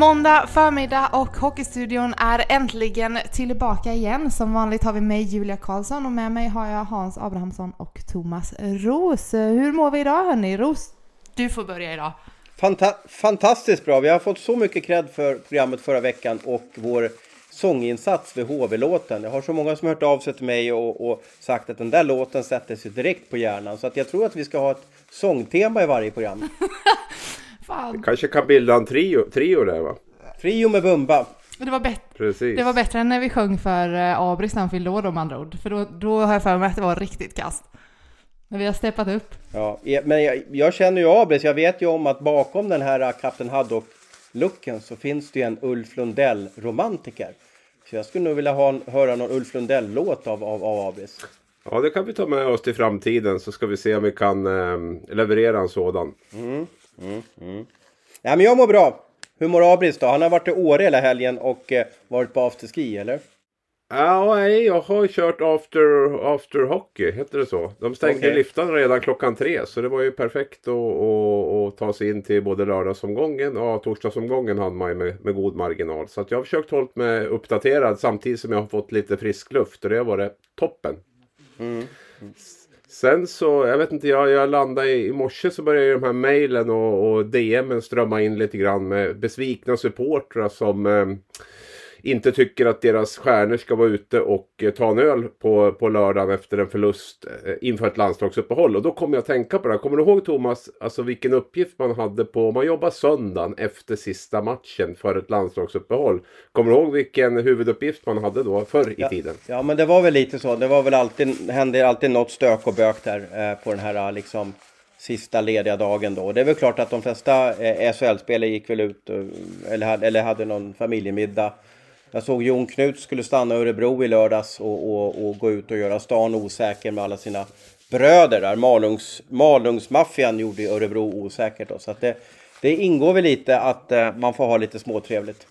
Måndag förmiddag och Hockeystudion är äntligen tillbaka igen. Som vanligt har vi mig Julia Karlsson och med mig har jag Hans Abrahamsson och Thomas Ros. Hur mår vi idag hörni? Ros, du får börja idag. Fanta fantastiskt bra. Vi har fått så mycket cred för programmet förra veckan och vår sånginsats vid HV-låten. Jag har så många som hört av sig till mig och, och, sagt att den där låten sätter sig direkt på hjärnan. Så att jag tror att vi ska ha ett sångtema i varje program. Fan. Kanske kan bilda en trio, trio där va? Trio med Bumba. Det var, bättre. Precis. det var bättre än när vi sjöng för uh, Abris när han fyllde år om andra ord. För då, då har jag för mig att det var riktigt kast. Men vi har steppat upp. Ja, men jag, jag känner ju Abris. Jag vet ju om att bakom den här Kapten Haddock-looken så finns det ju en Ulf Lundell-romantiker. Så jag skulle nog vilja ha, höra någon Ulf Lundell-låt av, av, av Abris. Ja, det kan vi ta med oss till framtiden så ska vi se om vi kan eh, leverera en sådan. Mm, mm, mm. Ja, men jag mår bra. Hur mår Abris då? Han har varit i Åre hela helgen och eh, varit på afterski, eller? Ja, nej, jag har kört after, after hockey, heter det så? De stängde Okej. liftarna redan klockan tre, så det var ju perfekt att, att, att ta sig in till både lördagsomgången och torsdagsomgången hann man ju med, med god marginal. Så att jag har försökt hålla mig uppdaterad samtidigt som jag har fått lite frisk luft och det har varit toppen. Sen så, jag vet inte, jag, jag landade i, i morse så började ju de här mejlen och, och DMen strömma in lite grann med besvikna supportrar som eh, inte tycker att deras stjärnor ska vara ute och eh, ta en öl på, på lördagen efter en förlust eh, inför ett landslagsuppehåll. Och då kommer jag att tänka på det här. Kommer du ihåg Thomas, alltså vilken uppgift man hade på, om man jobbar söndagen efter sista matchen för ett landslagsuppehåll. Kommer du ihåg vilken huvuduppgift man hade då förr i Ja. tiden? Ja, men det var väl lite så. Det var väl alltid, hände alltid något stök och bök där eh, på den här eh, liksom sista lediga dagen då. Och det är väl klart att de flesta eh, SHL-spelare gick väl ut eller, hade, eller hade någon familjemiddag. Jag såg Jon Knut skulle stanna i Örebro i lördags och, och, och gå ut och göra stan osäker med alla sina bröder där. Malungs, Malungsmaffian gjorde Örebro osäkert då. Så att det, det ingår väl lite att eh, man får ha lite småtrevligt.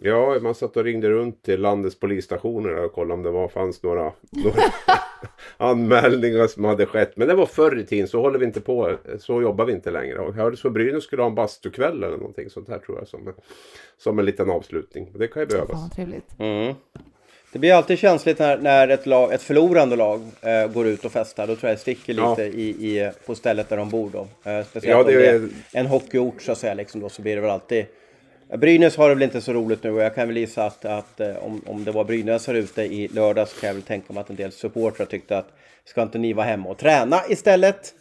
Ja, man satt och ringde runt till landets polisstationer och kollade om det var, fanns några, några anmälningar som hade skett. Men det var förr i tiden, så håller vi inte på. Så jobbar vi inte längre. Och jag hörde så Brynäs skulle ha en bastukväll eller någonting sånt här tror jag. Som, som en liten avslutning. Det kan ju behövas. Fan, trevligt. Mm. Det blir alltid känsligt när, när ett, lag, ett förlorande lag eh, går ut och festar. Då tror jag det sticker lite Ja. i, i, på stället där de bor då. Eh, speciellt Ja, det om det är- är en hockeyort så att säga. Liksom då, så blir det väl alltid... Brynäs har det väl inte så roligt nu och jag kan väl gissa att, att eh, om, om det var Brynäs här ute i lördags kan jag väl tänka mig att en del supportrar tyckte att ska inte ni vara hemma och träna istället?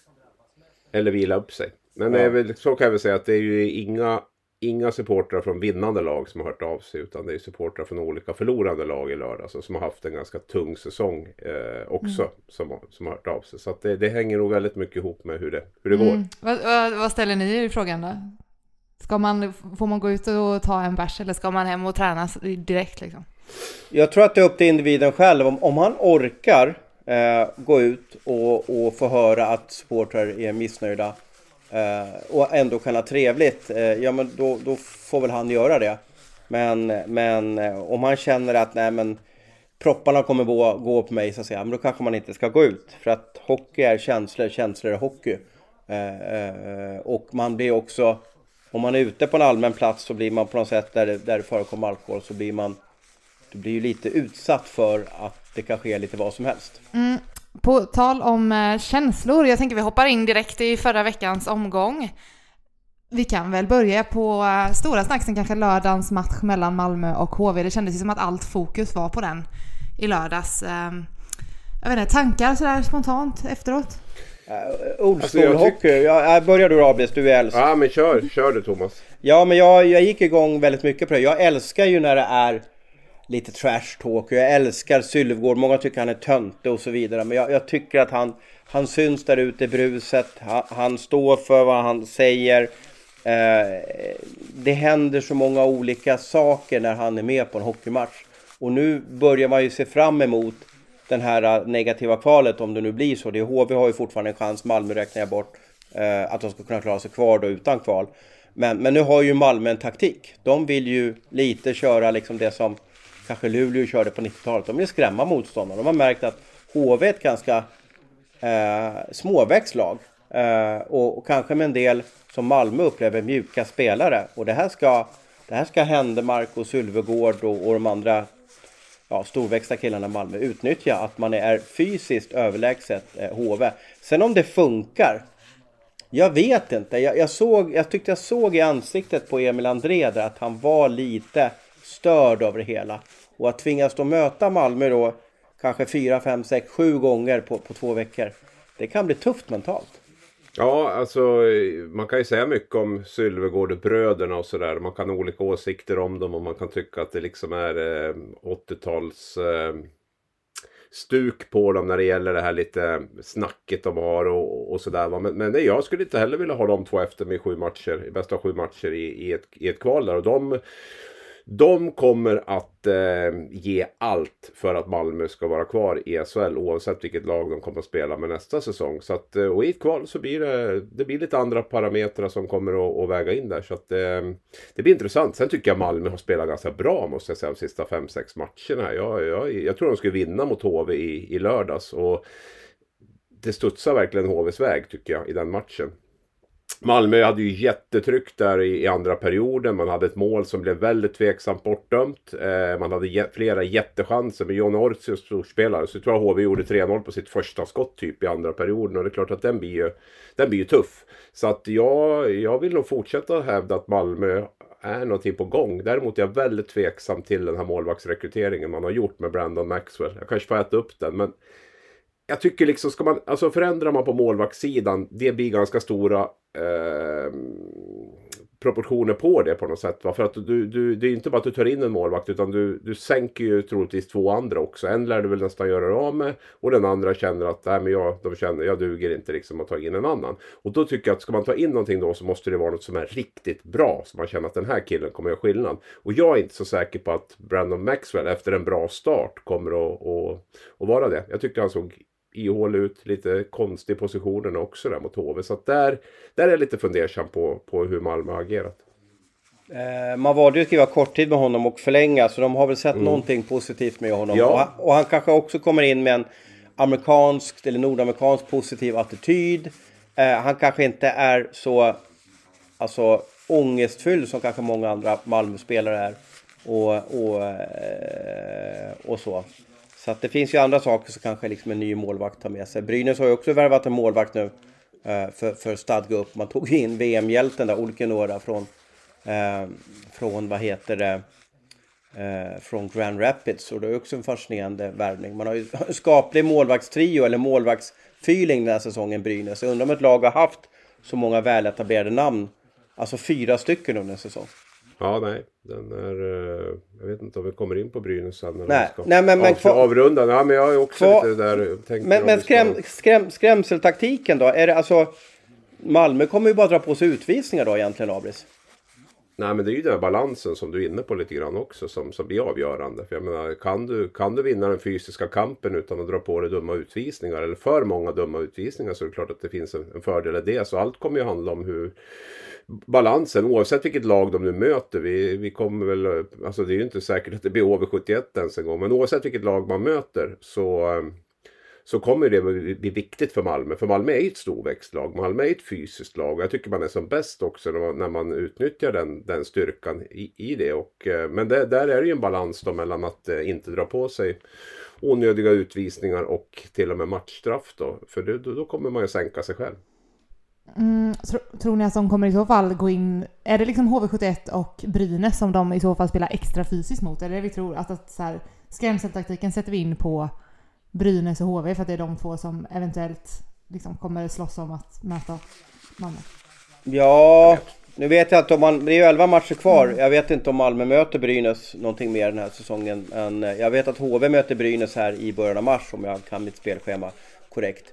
Eller vila upp sig. Men är väl, så kan jag väl säga att det är ju inga, inga supportrar från vinnande lag som har hört av sig. Utan det är supportrar från olika förlorande lag i lördag. Alltså, som har haft en ganska tung säsong eh, också. Som, har- som har hört av sig. Så att det, det hänger nog väldigt mycket ihop med hur det, hur det går. Mm. Vad, vad, vad ställer ni i frågan då? Ska man, får man gå ut och ta en bärs eller ska man hem och träna direkt liksom? Jag tror att det är upp till individen själv. Om, om han orkar eh, gå ut och, och få höra att supportrar är missnöjda eh, och ändå kan ha trevligt, eh, ja men då, då får väl han göra det. Men, men eh, om han känner att nej men propparna kommer gå, gå på mig så att säga, men då kanske man inte ska gå ut. För att hockey är känslor, känslor är hockey. Eh, eh, och man blir också, om man är ute på en allmän plats så blir man på något sätt där det, där det förekommer alkohol så blir man du blir ju lite utsatt för att det kan ske lite vad som helst. Mm. På tal om eh, känslor, jag tänker vi hoppar in direkt i förra veckans omgång. Vi kan väl börja på eh, stora snacksen, kanske lördagens match mellan Malmö och HV. Det kändes ju som att allt fokus var på den i lördags. Ehm, jag vet inte, tankar sådär spontant efteråt? Uh, old Alltså, school tyck- hockey. Ja, äh, börjar du Abis, du är äldst. Ja men kör, kör du Thomas. Ja, men jag, jag gick igång väldigt mycket på det. Jag älskar ju när det är lite trash talk. Jag älskar Sylvegård. Många tycker han är töntig och så vidare. Men jag, jag tycker att han, han syns där ute i bruset. Han, han står för vad han säger. Eh, det händer så många olika saker när han är med på en hockeymatch. Och nu börjar man ju se fram emot den här äh, negativa kvalet om det nu blir så. Det HV har ju fortfarande en chans, Malmö räknar jag bort, eh, att de ska kunna klara sig kvar då utan kval. Men, men nu har ju Malmö en taktik. De vill ju lite köra liksom det som kanske Luleå körde på 90-talet. De vill skrämma motståndarna. De har märkt att HV är ett ganska eh, småväxt lag. Eh, och, och, kanske med en del som Malmö upplever mjuka spelare. Och det här ska, det här ska Händemark och Sylvegård och, och de andra ja, storväxta killarna i Malmö utnyttja. Att man är fysiskt överlägset eh, HV. Sen om det funkar. Jag vet inte. Jag, jag, såg, jag tyckte jag såg i ansiktet på Emil André där att han var lite störd över det hela. Och att tvingas då möta Malmö då kanske 4, 5, 6, 7 gånger på, på två veckor. Det kan bli tufft mentalt. Ja, alltså man kan ju säga mycket om Sylvegård-bröderna och sådär. Man kan ha olika åsikter om dem och man kan tycka att det liksom är eh, 80-tals eh, stuk på dem när det gäller det här lite snacket de har och, och sådär. Men, men nej, jag skulle inte heller vilja ha de två efter mig sju matcher, i bästa sju matcher i, i, ett, i ett kval där. Och de de kommer att eh, ge allt för att Malmö ska vara kvar i SHL oavsett vilket lag de kommer att spela med nästa säsong. Så att, eh, och i ett kval så blir det, det blir lite andra parametrar som kommer att, att väga in där. Så att, eh, det blir intressant. Sen tycker jag Malmö har spelat ganska bra måste jag säga de sista 5-6 matcherna. Jag, jag, jag tror de skulle vinna mot HV i, i lördags. Och det studsar verkligen HVs väg tycker jag i den matchen. Malmö hade ju jättetryck där i, i, andra perioden. Man hade ett mål som blev väldigt tveksamt bortdömt. Eh, man hade jä flera jättechanser med John Orsius storspelare. Så jag tror jag HV gjorde 3-0 på sitt första skott typ i andra perioden. Och det är klart att den blir ju, den blir ju tuff. Så att jag, jag vill nog fortsätta hävda att Malmö är någonting på gång. Däremot är jag väldigt tveksam till den här målvaktsrekryteringen man har gjort med Brandon Maxwell. Jag kanske får äta upp den men jag tycker liksom, ska man, alltså förändrar man på målvaktssidan, det blir ganska stora eh, proportioner på det på något sätt. Va? För att du, du, det är inte bara att du tar in en målvakt utan du, du sänker ju troligtvis två andra också. En lär du väl nästan göra dig av med och den andra känner att nej, men jag, de känner, jag duger inte liksom att ta in en annan. Och då tycker jag att ska man ta in någonting då så måste det vara något som är riktigt bra. Så man känner att den här killen kommer göra skillnad. Och jag är inte så säker på att Brandon Maxwell efter en bra start kommer att, att, att vara det. Jag tyckte han såg ihål ut, lite konstig positionen också där mot HV. Så där, där är jag lite fundersam på, på hur Malmö har agerat. Eh, man valde ju att skriva korttid med honom och förlänga så de har väl sett mm. någonting positivt med honom. Ja. Och, han, och, han, kanske också kommer in med en amerikansk eller nordamerikansk positiv attityd. Eh, han kanske inte är så alltså, ångestfylld som kanske många andra Malmö-spelare är. Och, och, eh, och så. Så att det finns ju andra saker som kanske liksom en ny målvakt tar med sig. Brynäs har ju också värvat en målvakt nu eh, för, för Stadga upp. Man tog in VM-hjälten där, Olke Nora från, eh, från, vad heter det, eh, från Grand Rapids. Och det är också en fascinerande värvning. Man har ju en skaplig målvaktstrio eller målvaktsfeeling den här säsongen Brynäs. Jag undrar om ett lag har haft så många väletablerade namn. Alltså fyra stycken under en säsong. Ja, nej. Den är... Uh, jag vet inte om vi kommer in på Brynäs sen. Eller nej, nej men... men av, avrunda. Ja, men jag är också kvar, lite där... Men, men skräm, skräm, skrämseltaktiken då? Är det alltså... Malmö kommer ju bara dra på sig utvisningar då egentligen, Abris. Nej men det är ju den här balansen som du är inne på lite grann också som, som blir avgörande. För jag menar, kan du, kan du vinna den fysiska kampen utan att dra på dig dumma utvisningar eller för många dumma utvisningar så är det klart att det finns en, en fördel i det. Så allt kommer ju handla om hur, balansen oavsett vilket lag de nu möter. Vi, vi kommer väl, alltså det är ju inte säkert att det blir HV71 ens en gång. Men oavsett vilket lag man möter så, eh, så kommer det bli viktigt för Malmö. För Malmö är ju ett storväxtlag. Malmö är ett fysiskt lag. Jag tycker man är som bäst också när man, när man utnyttjar den, den styrkan i, i det. Och, eh, men det, där är det ju en balans då mellan att eh, inte dra på sig onödiga utvisningar och till och med matchstraff då. För det, då, kommer man ju sänka sig själv. Mm, tro, tror ni att de kommer i så fall gå in, är det liksom HV71 och Brynäs som de i så fall spelar extra fysiskt mot? Är det vi tror? Att, att så här, skrämseltaktiken sätter vi in på Brynäs och HV för att det är de två som eventuellt liksom kommer slåss om att möta Malmö? Ja, nu vet jag inte om man, det är ju 11 matcher kvar. Mm. Jag vet inte om Malmö möter Brynäs någonting mer den här säsongen. Men jag vet att HV möter Brynäs här i början av mars om jag kan mitt spelschema korrekt.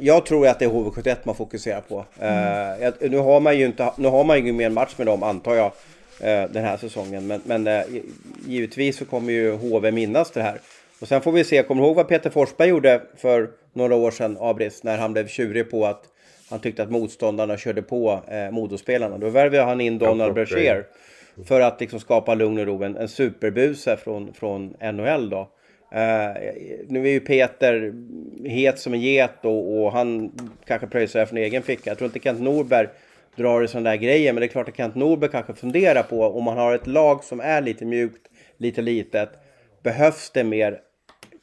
Jag tror att det är HV71 man fokuserar på. Mm. nu har man ju inte, nu har man ju ingen mer match med dem antar jag den här säsongen. Men, men givetvis så kommer ju HV minnas det här. Och sen får vi se, kommer du ihåg vad Peter Forsberg gjorde för några år sedan, Abris, när han blev tjurig på att han tyckte att motståndarna körde på eh, Modospelarna. Då värvade han in Donald Brashear för att liksom skapa lugn och ro. En, en superbuse från, från NHL då. Eh, nu är ju Peter het som en get och, och han kanske pröjsar från egen ficka. Jag tror inte Kent Norberg drar i sådana där grejer. Men det är klart att Kent Norberg kanske funderar på om man har ett lag som är lite mjukt, lite litet. Behövs det mer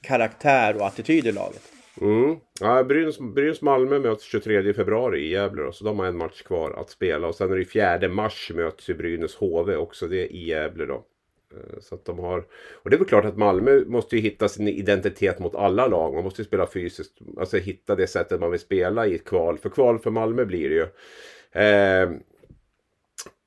karaktär och attityd i laget? Mm. Ja, Brynäs, Brynäs Malmö möts 23 februari i Gävle då, så de har en match kvar att spela. Och sen är det 4 mars möts ju Brynäs HV också, det är i Gävle då. Eh, så att de har... Och det är väl klart att Malmö måste ju hitta sin identitet mot alla lag. Man måste ju spela fysiskt, alltså hitta det sättet man vill spela i ett kval. För kval för Malmö blir det ju. Eh,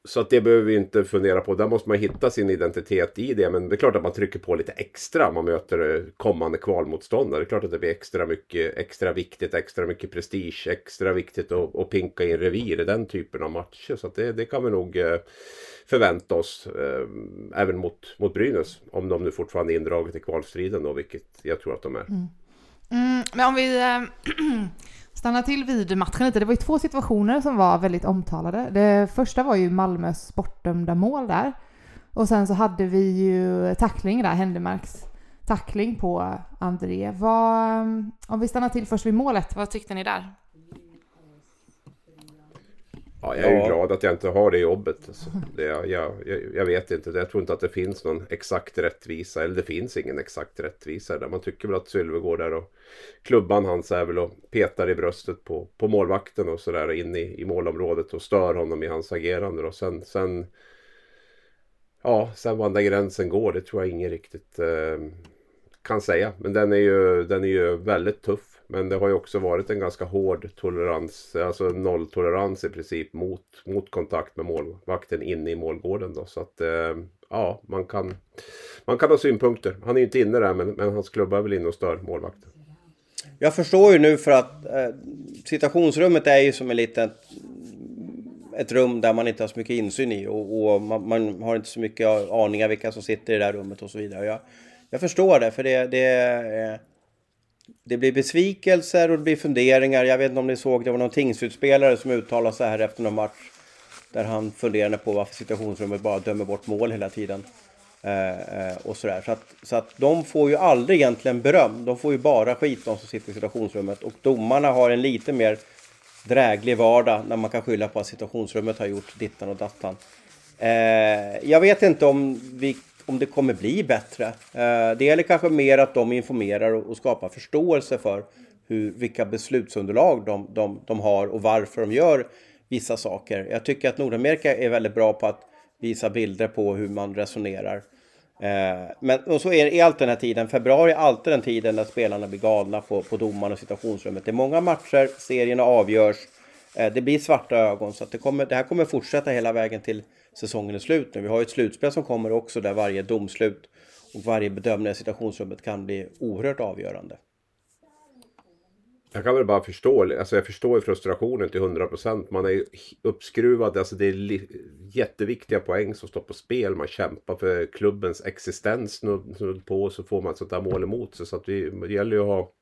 så att det behöver vi inte fundera på. Där måste man hitta sin identitet i det. Men det är klart att man trycker på lite extra om man möter eh, kommande kvalmotståndare. Det är klart att det blir extra mycket, extra viktigt, extra mycket prestige, extra viktigt att, att pinka in revir i den typen av matcher. Så att det, det kan vi nog eh, förvänta oss eh, även mot, mot Brynäs. Om de nu fortfarande är indraget i kvalstriden då, vilket jag tror att de är. Mm. Mm, men om vi äh, stanna till vid matchen lite. Det var ju två situationer som var väldigt omtalade. Det första var ju Malmös bortdömda mål där. Och sen så hade vi ju tackling där, Händemarks tackling på André. Vad, om vi stannar till först vid målet, vad tyckte ni där? Ja, jag är ju glad att jag inte har det jobbet. Alltså, det, jag, jag, jag, vet inte. Jag tror inte att det finns någon exakt rättvisa. Eller det finns ingen exakt rättvisa. Där man tycker väl att Sylve går där och klubban hans är väl och petar i bröstet på, på målvakten och sådär in i, i målområdet och stör honom i hans agerande. Och sen, sen, ja, sen var där gränsen går, det tror jag ingen riktigt eh, kan säga. Men den är, ju, den är ju väldigt tuff. Men det har ju också varit en ganska hård tolerans, alltså nolltolerans i princip mot, mot kontakt med målvakten inne i målgården. Då. Så att eh, ja, man kan, man kan ha synpunkter. Han är ju inte inne där men, men hans klubba är väl inne och stör målvakten. Jag förstår ju nu för att eh, situationsrummet är ju som en liten ett rum där man inte har så mycket insyn i och, och man, man, har inte så mycket aningar vilka som sitter i det där rummet och så vidare. Jag, jag förstår det för det, det, det blir besvikelser och det blir funderingar. Jag vet inte om ni såg, det var någon tingsutspelare som uttalade sig här efter någon match. Där han funderade på varför situationsrummet bara dömer bort mål hela tiden. Eh, eh, och sådär. Så att, så att de får ju aldrig egentligen beröm. De får ju bara skit de som sitter i situationsrummet. Och domarna har en lite mer dräglig vardag när man kan skylla på att situationsrummet har gjort dittan och dattan. Eh, jag vet inte om vi om det kommer bli bättre. Eh, det gäller kanske mer att de informerar och skapar förståelse för hur, vilka beslutsunderlag de, de, de har och varför de gör vissa saker. Jag tycker att Nordamerika är väldigt bra på att visa bilder på hur man resonerar. Eh, men och så är det alltid den här tiden. Februari är alltid den tiden när spelarna blir galna på, på domaren och situationsrummet. Det är många matcher, serierna avgörs. Eh, det blir svarta ögon så att det, kommer, det här kommer fortsätta hela vägen till säsongen är slut nu. Vi har ju ett slutspel som kommer också där varje domslut och varje bedömning i situationsrummet kan bli oerhört avgörande. Jag kan väl bara förstå, alltså jag förstår ju frustrationen till 100%. Man är uppskruvad, alltså det är jätteviktiga poäng som står på spel. Man kämpar för klubbens existens nu på så får man ett sånt där mål emot sig. Så att det gäller ju att ha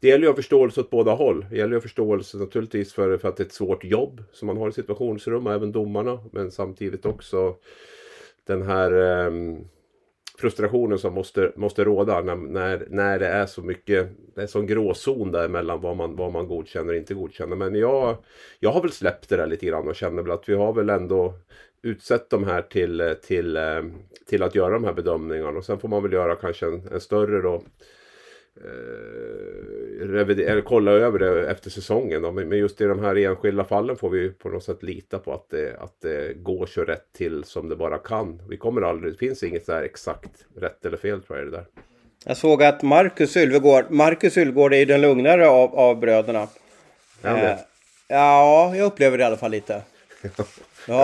det gäller ju att ha förståelse åt båda håll. Det gäller ju att ha förståelse naturligtvis för, för att det är ett svårt jobb som man har i situationsrum och även domarna. Men samtidigt också den här eh, frustrationen som måste, måste råda när, när, när det är så mycket, det är sån gråzon där mellan vad man, vad man godkänner och inte godkänner. Men jag, jag har väl släppt det där lite grann och känner väl att vi har väl ändå utsett de här till, till, ehm, till att göra de här bedömningarna. Och sen får man väl göra kanske en, en större då eller kolla över det efter säsongen. Då. Men just i de här enskilda fallen får vi på något sätt lita på att det, att det går så rätt till som det bara kan. Vi kommer aldrig, det finns inget här exakt rätt eller fel tror jag det där. Jag såg att Marcus Sylvegård, Marcus Sylvegård är ju den lugnare av, av bröderna. Eh, ja, jag upplever det i alla fall lite. Ja,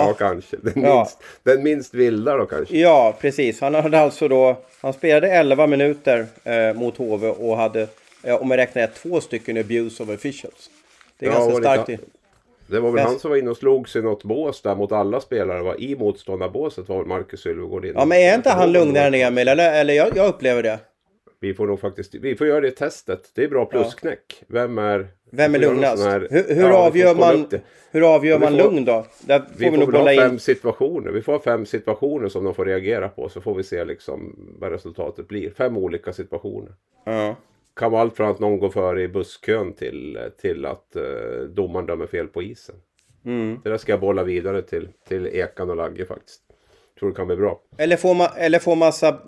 ja kanske. Den, ja. Minst, den minst vilda då kanske. Ja, precis. Han hade alltså då... Han spelade 11 minuter eh, mot HV och hade ja, om jag räknar rätt, två stycken abuse of officials. Det är Ja, ganska det starkt. i- Det var väl Bäst. han som var inne och slog sig något bås där mot alla spelare. Var I motståndarbåset var väl Marcus Sylvegård inne. Ja, men är inte han lugnare än det. Emil? Eller, eller jag, jag upplever det. Vi får nog faktiskt, vi får göra det testet. Det är bra plusknäck. Vem är... Vem är får lugnast? här- Hur, hur Ja, får avgör man, hur avgör man får- lugn då? Där får Vi vi, får nog ha bolla fem in. situationer. Vi får fem situationer som de får reagera på. Så får vi se liksom vad resultatet blir. Fem olika situationer. Ja. Kan vara allt från att någon går före i busskön till, till att uh, domaren dömer fel på isen. Mm. Det där ska jag bolla vidare till, till Ekan och Lagge faktiskt. Tror det kan bli bra. Eller får man eller får massa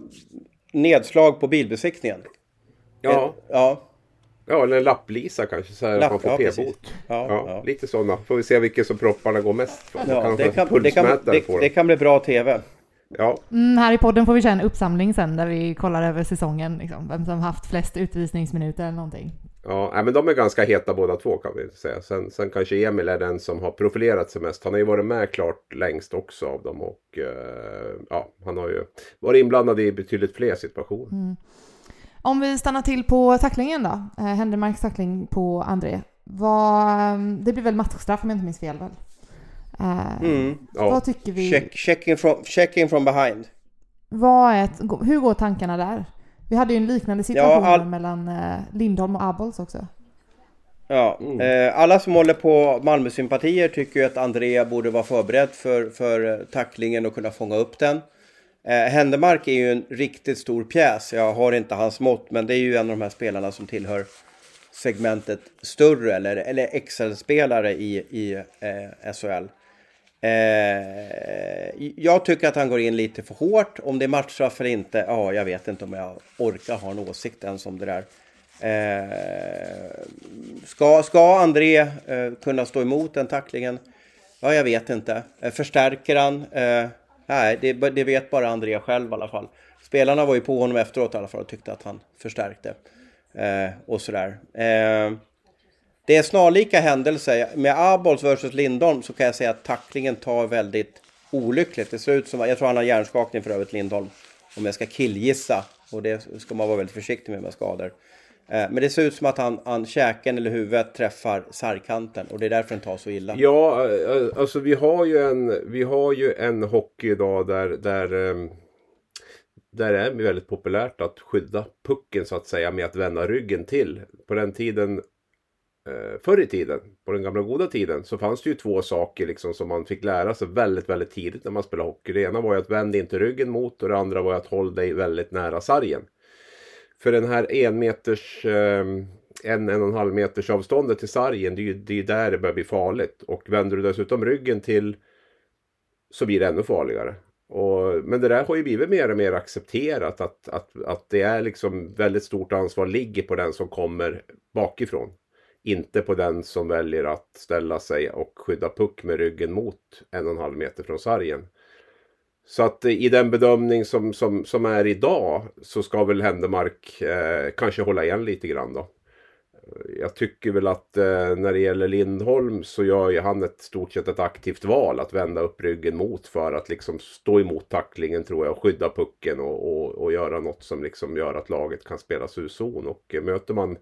nedslag på bilbesiktningen. Ja, Ja. Ja eller en lapplisa kanske. Så här Lapp, att man får ja, p-bot. Ja, Ja, ja. lite sådana. Får vi se vilken som propparna går mest från. Ja, kan det, kan, det, kan, det, det kan bli bra tv. Ja, Mm, här i podden får vi köra en uppsamling sen där vi kollar över säsongen, liksom, vem som haft flest utvisningsminuter eller någonting. ja men de är ganska heta båda två kan vi säga. Sen, sen kanske Emil är den som har profilerat sig mest. Han har ju varit med klart längst också av dem. Och eh, ja, han har ju varit inblandad i betydligt fler situationer. Om vi stannar till på tacklingen då, eh, Händemarks tackling på André. Vad, det blir väl matchstraff om jag inte minns fel väl? Eh, Mm. Ja. Vad tycker vi? Check, checking, from, checking from behind. Vad är ett, hur går tankarna där? Vi hade ju en liknande situation all- mellan eh, Lindholm och Abols också. Ja, eh, alla som håller på Malmö-sympatier tycker ju att Andrea borde vara förberedd för, för eh, tacklingen och kunna fånga upp den. Eh, Händemark är ju en riktigt stor pjäs. Jag har inte hans mått, men det är ju en av de här spelarna som tillhör segmentet större eller, eller XL-spelare i, i eh, SHL. Eh, jag tycker att han går in lite för hårt. Om det är matchstraff eller inte, ja, jag vet inte om jag orkar ha en åsikt ens om det där. Eh, ska, ska André eh, kunna stå emot den tacklingen? Ja, jag vet inte. Eh, förstärker han? Eh, Nej, det, det vet bara André själv i alla fall. Spelarna var ju på honom efteråt i alla fall och tyckte att han förstärkte. Eh, och sådär. Eh, det är snarlika händelser. Med Abols versus Lindholm så kan jag säga att tacklingen tar väldigt olyckligt. Det ser ut som, jag tror han har hjärnskakning för övrigt Lindholm. Om jag ska killgissa. Och det ska man vara väldigt försiktig med med skador. Eh, men det ser ut som att han, han käken eller huvudet träffar sargkanten. Och det är därför den tar så illa. Ja, eh, alltså vi har ju en, vi har ju en hockey idag där, där, ehm, där är det väldigt populärt att skydda pucken så att säga med att vända ryggen till. På den tiden, eh, förr i tiden, på den gamla goda tiden, så fanns det ju två saker liksom som man fick lära sig väldigt, väldigt tidigt när man spelade hockey. Det ena var ju att vänd inte ryggen mot och det andra var ju att hålla dig väldigt nära sargen. För den här en meters, ehm, en, en och en halv meters avståndet till sargen, det är ju det är där det börjar bli farligt. Och vänder du dessutom ryggen till så blir det ännu farligare. Och, men det där har ju blivit mer och mer accepterat att, att, att det är liksom väldigt stort ansvar ligger på den som kommer bakifrån. Inte på den som väljer att ställa sig och skydda puck med ryggen mot en och en halv meter från sargen. Så att eh, i den bedömning som, som, som är idag så ska väl Händemark eh, kanske hålla igen lite grann då. Jag tycker väl att eh, när det gäller Lindholm så gör ju han ett stort sett ett aktivt val att vända upp ryggen mot för att liksom stå emot tacklingen tror jag och skydda pucken och, och, och göra något som liksom gör att laget kan spelas ur zon. Och eh, möter man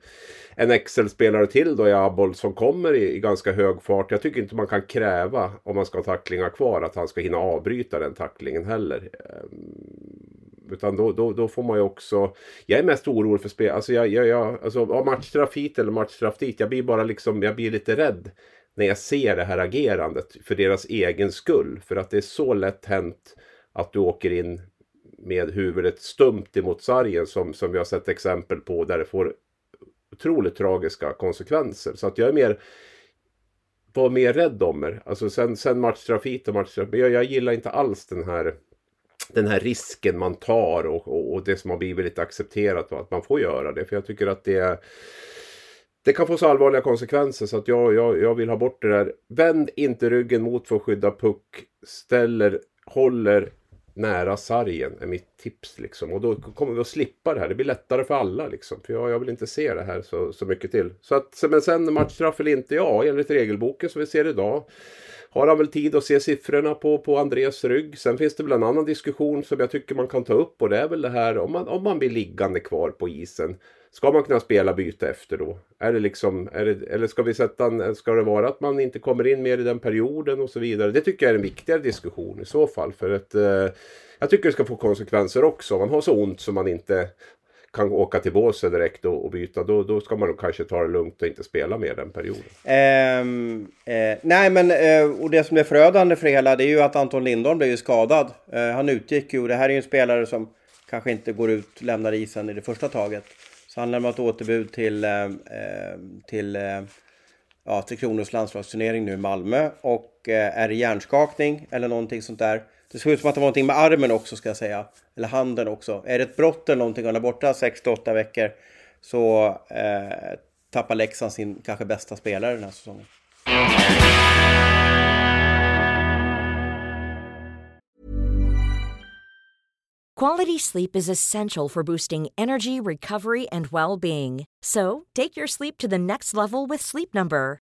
en Excel-spelare till då i Abol som kommer i, i ganska hög fart. Jag tycker inte man kan kräva om man ska ha tacklingar kvar att han ska hinna avbryta den tacklingen heller. Eh, utan då, då, då får man ju också... Jag är mest orolig för spel. Alltså, jag, jag, jag, alltså av matchstraff hit eller matchstraff dit. Jag blir bara liksom, jag blir lite rädd när jag ser det här agerandet för deras egen skull. För att det är så lätt hänt att du åker in med huvudet stumt emot sargen som, som vi har sett exempel på där det får otroligt tragiska konsekvenser. Så att jag är mer var mer rädd om er. Alltså sen, sen matchstraff hit och matchstraff. Jag, jag gillar inte alls den här den här risken man tar och, och, och det som har blivit lite accepterat och att man får göra det. För jag tycker att det det kan få så allvarliga konsekvenser så att jag, jag, jag vill ha bort det där. Vänd inte ryggen mot för att skydda puck. Ställer, håller nära sargen är mitt tips liksom. Och då kommer vi att slippa det här. Det blir lättare för alla liksom. För jag, jag vill inte se det här så, så mycket till. Så att, men sen matchstraff eller inte, ja enligt regelboken som vi ser idag. Har han väl tid att se siffrorna på, på Andreas rygg. Sen finns det väl en annan diskussion som jag tycker man kan ta upp. Och det är väl det här om man, om man blir liggande kvar på isen. Ska man kunna spela byte efter då? Är det liksom, är det, eller ska vi sätta en, ska det vara att man inte kommer in mer i den perioden och så vidare? Det tycker jag är en viktigare diskussion i så fall. För att eh, jag tycker det ska få konsekvenser också. Man har så ont som man inte kan åka till Båse direkt och, och, byta, då, då ska man nog kanske ta det lugnt och inte spela mer den perioden. Um, eh, nej, men eh, och det som är förödande för det hela, det är ju att Anton Lindholm blev ju skadad. Eh, han utgick ju, och det här är ju en spelare som kanske inte går ut, lämnar isen i det första taget. Så han lämnar ett återbud till, eh, eh till, eh, ja, till Kronos landslagsturnering nu i Malmö och eh, är i hjärnskakning eller någonting sånt där. Det såg ut som att det var någonting med armen också ska jag säga. Eller handen också. Är det ett brott eller någonting och han är borta 6-8 veckor så eh, tappar Leksand sin kanske bästa spelare den här säsongen. Quality sleep is essential for boosting energy, recovery and well-being. So, take your sleep to the next level with Sleep Number.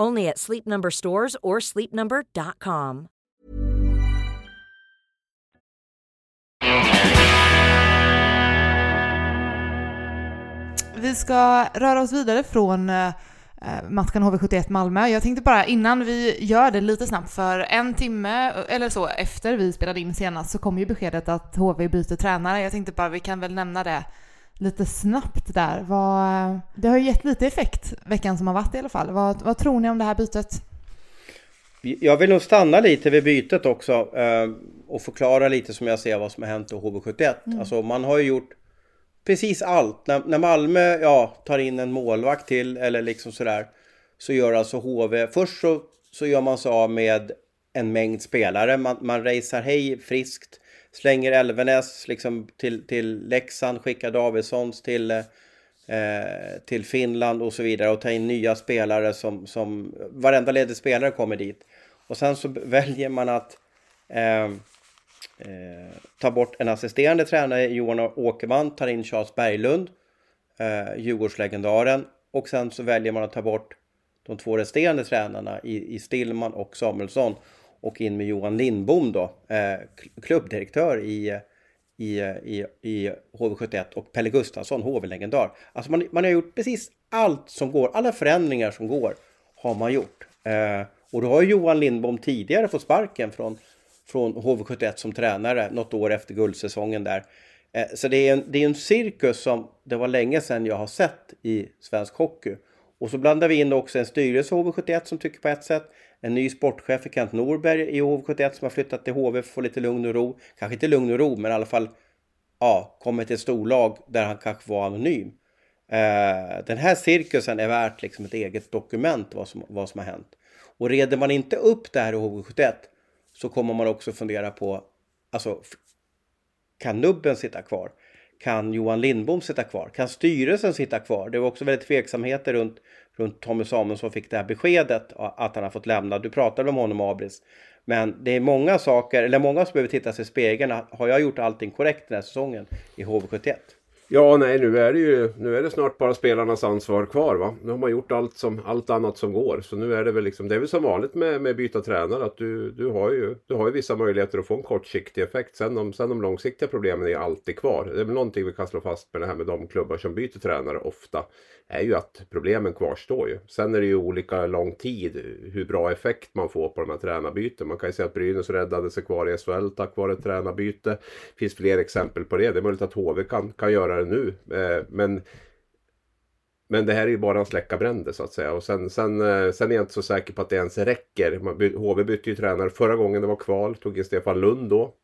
Only at Sleep Number stores or sleepnumber.com. Vi ska röra oss vidare från eh, eh matchen HV71 Malmö. Jag tänkte bara innan vi gör det lite snabbt, för en timme eller så efter vi spelade in senast så kom ju beskedet att HV byter tränare. Jag tänkte bara vi kan väl nämna det lite snabbt där. Vad, det har ju gett lite effekt veckan som har varit i alla fall. Vad, vad tror ni om det här bytet? Jag vill nog stanna lite vid bytet också eh, och förklara lite som jag ser vad som har hänt i HV71. Mm. Alltså man har ju gjort precis allt. När, när Malmö ja, tar in en målvakt till eller liksom sådär så gör alltså HV, först så, så gör man sig av med en mängd spelare. Man, man racear hej friskt slänger Elvenes liksom till, till Leksand, skickar Davidssons till, eh, till Finland och så vidare och tar in nya spelare som, som varenda ledig spelare kommer dit. Och sen så väljer man att eh, eh, ta bort en assisterande tränare, Johan Åkerman, tar in Charles Berglund, eh, Djurgårdslegendaren och sen så väljer man att ta bort de två resterande tränarna i, i Stillman och Samuelsson och in med Johan Lindbom då, eh, klubbdirektör i, i, i, i HV71 och Pelle Gustafsson, HV-legendar. Alltså man, man har gjort precis allt som går, alla förändringar som går har man gjort. Eh, och då har Johan Lindbom tidigare fått sparken från, från HV71 som tränare något år efter guldsäsongen där. Eh, så det är, en, det är en cirkus som det var länge sedan jag har sett i svensk hockey. Och så blandar vi in också en styrelse HV71 som tycker på ett sätt en ny sportchef för Kent Norberg i HV71 som har flyttat till HV för att få lite lugn och ro. Kanske inte lugn och ro, men i alla fall ja, kommer till ett storlag där han kanske var anonym. Eh, den här cirkusen är värt liksom ett eget dokument vad som, vad som har hänt. Och reder man inte upp det här i HV71 så kommer man också fundera på, alltså kan Nubben sitta kvar? Kan Johan Lindbom sitta kvar? Kan styrelsen sitta kvar? Det var också väldigt tveksamheter runt runt Tommy Samuelsson fick det här beskedet att han har fått lämna. Du pratade om honom Abris. Men det är många saker, eller många som behöver titta sig i spegeln. Har jag gjort allting korrekt den här säsongen i HV71? Ja, nej, nu är det ju nu är det snart bara spelarnas ansvar kvar. va. Nu har man gjort allt, som, allt annat som går. Så nu är det väl liksom, det är väl som vanligt med, med byta tränare. Att du, du, har ju, du har ju vissa möjligheter att få en kortsiktig effekt. Sen de, sen de långsiktiga problemen är alltid kvar. Det är väl någonting vi kan slå fast med det här med de klubbar som byter tränare ofta är ju att problemen kvarstår ju. Sen är det ju olika lång tid hur bra effekt man får på de här tränarbyten. Man kan ju säga att Brynäs räddade sig kvar i SHL tack vare ett tränarbyte. Det finns fler exempel på det. Det är möjligt att HV kan, kan göra det nu. Eh, men men det här är ju bara att släcka bränder så att säga. Och sen, sen, eh, sen är jag inte så säker på att det ens räcker. HV bytte ju tränare förra gången det var kval. Tog in Stefan Lund då.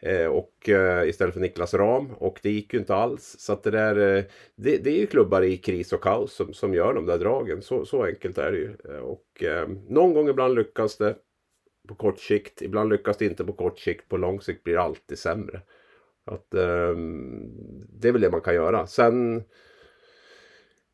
Eh, och istället för Niklas Ram och det gick ju inte alls. Så att det där det, det, är ju klubbar i kris och kaos som, som gör de där dragen. Så, så enkelt är det ju. Och någon gång ibland lyckas det på kort sikt. Ibland lyckas det inte på kort sikt. På lång sikt blir det alltid sämre. Att, ehm, det är väl det man kan göra. Sen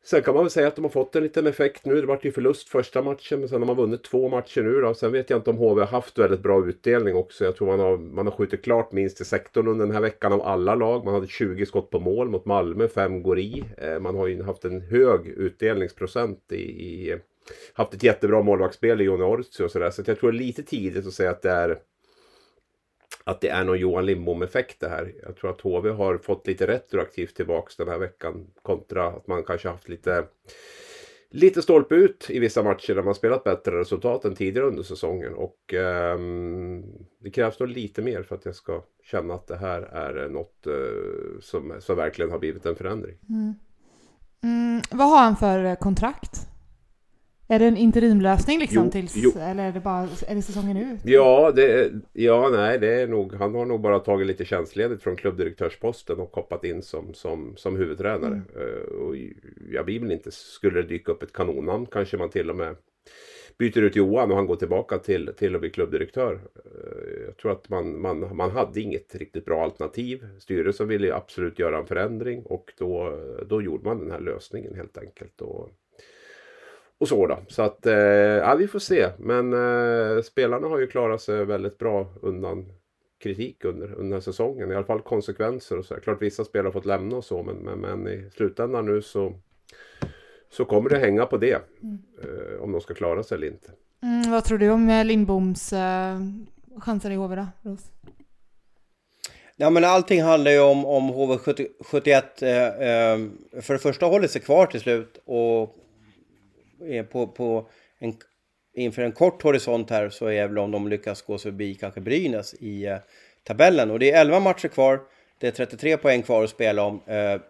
Sen kan man väl säga att de har fått en liten effekt nu. Det vart ju förlust första matchen men sen har man vunnit två matcher nu då. Sen vet jag inte om HV har haft väldigt bra utdelning också. Jag tror man har, man har skjutit klart minst i sektorn under den här veckan av alla lag. Man hade 20 skott på mål mot Malmö, fem går i. Eh, man har ju haft en hög utdelningsprocent i, i haft ett jättebra målvaktsspel i Johnny Ortsi och sådär. Så jag tror det är lite tidigt att säga att det är att det är någon Johan Lindbom-effekt det här. Jag tror att HV har fått lite retroaktivt tillbaks den här veckan kontra att man kanske haft lite lite stolpe ut i vissa matcher där man spelat bättre resultat än tidigare under säsongen. Och eh, det krävs nog lite mer för att jag ska känna att det här är något eh, som, som verkligen har blivit en förändring. Mm. Mm, vad har han för eh, kontrakt? Är det en interimlösning liksom jo, tills, jo. eller är det bara är det säsongen ut? Ja, det, ja, nej, det är nog, han har nog bara tagit lite tjänstledigt från klubbdirektörsposten och hoppat in som, som, som huvudtränare. Mm. Uh, och jag blir väl inte, skulle det dyka upp ett kanonnamn kanske man till och med byter ut Johan och han går tillbaka till, till att bli klubbdirektör. Uh, jag tror att man, man, man hade inget riktigt bra alternativ. Styrelsen ville absolut göra en förändring och då, då gjorde man den här lösningen helt enkelt. Och, och så då. Så att, eh, ja vi får se. Men eh, spelarna har ju klarat sig väldigt bra undan kritik under, under säsongen. I alla fall konsekvenser och så. Klart vissa spelare har fått lämna och så men, men, men i slutändan nu så, så kommer det hänga på det. Mm. Eh, om de ska klara sig eller inte. Mm, vad tror du om eh, Lindboms eh, chanser i HV då, Ros? Ja men allting handlar ju om, om HV71. Eh, eh, för det första håller sig kvar till slut och på, på en, inför en kort horisont här så är väl om de lyckas gå förbi kanske Brynäs i eh, tabellen. Och det är 11 matcher kvar, det är 33 poäng kvar att spela om. Eh,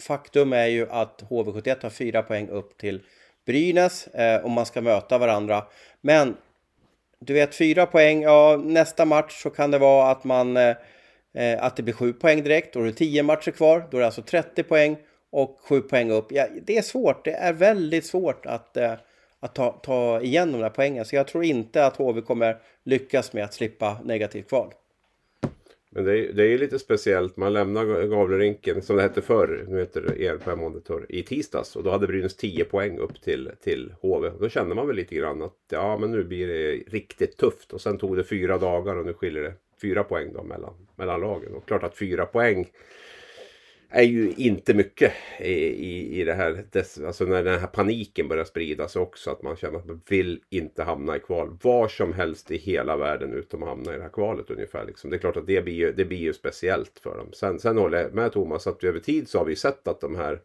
faktum är ju att HV71 har 4 poäng upp till Brynäs eh, man ska möta varandra. Men du vet 4 poäng, ja nästa match så kan det vara att man eh, eh att det blir 7 poäng direkt. Då är det 10 matcher kvar, då är det alltså 30 poäng och sju poäng upp. Ja, det är svårt, det är väldigt svårt att, eh, att ta, ta igen de där poängen. Så jag tror inte att HV kommer lyckas med att slippa negativt kval. Men det är, det är lite speciellt. Man lämnar Gavlerinken, som det hette förr, nu heter det ERP Monitor, i tisdags. Och då hade Brynäs 10 poäng upp till, till HV. Då kände man väl lite grann att ja, men nu blir det riktigt tufft. Och sen tog det fyra dagar och nu skiljer det fyra poäng då mellan, mellan lagen. Och klart att fyra poäng är ju inte mycket i, i, i det här. alltså när den här paniken börjar sprida sig också. Att man känner att man vill inte hamna i kval. Var som helst i hela världen utom att hamna i det här kvalet ungefär. Liksom. Det är klart att det blir ju, det blir ju speciellt för dem. Sen, sen håller jag med Thomas att över tid så har vi sett att de här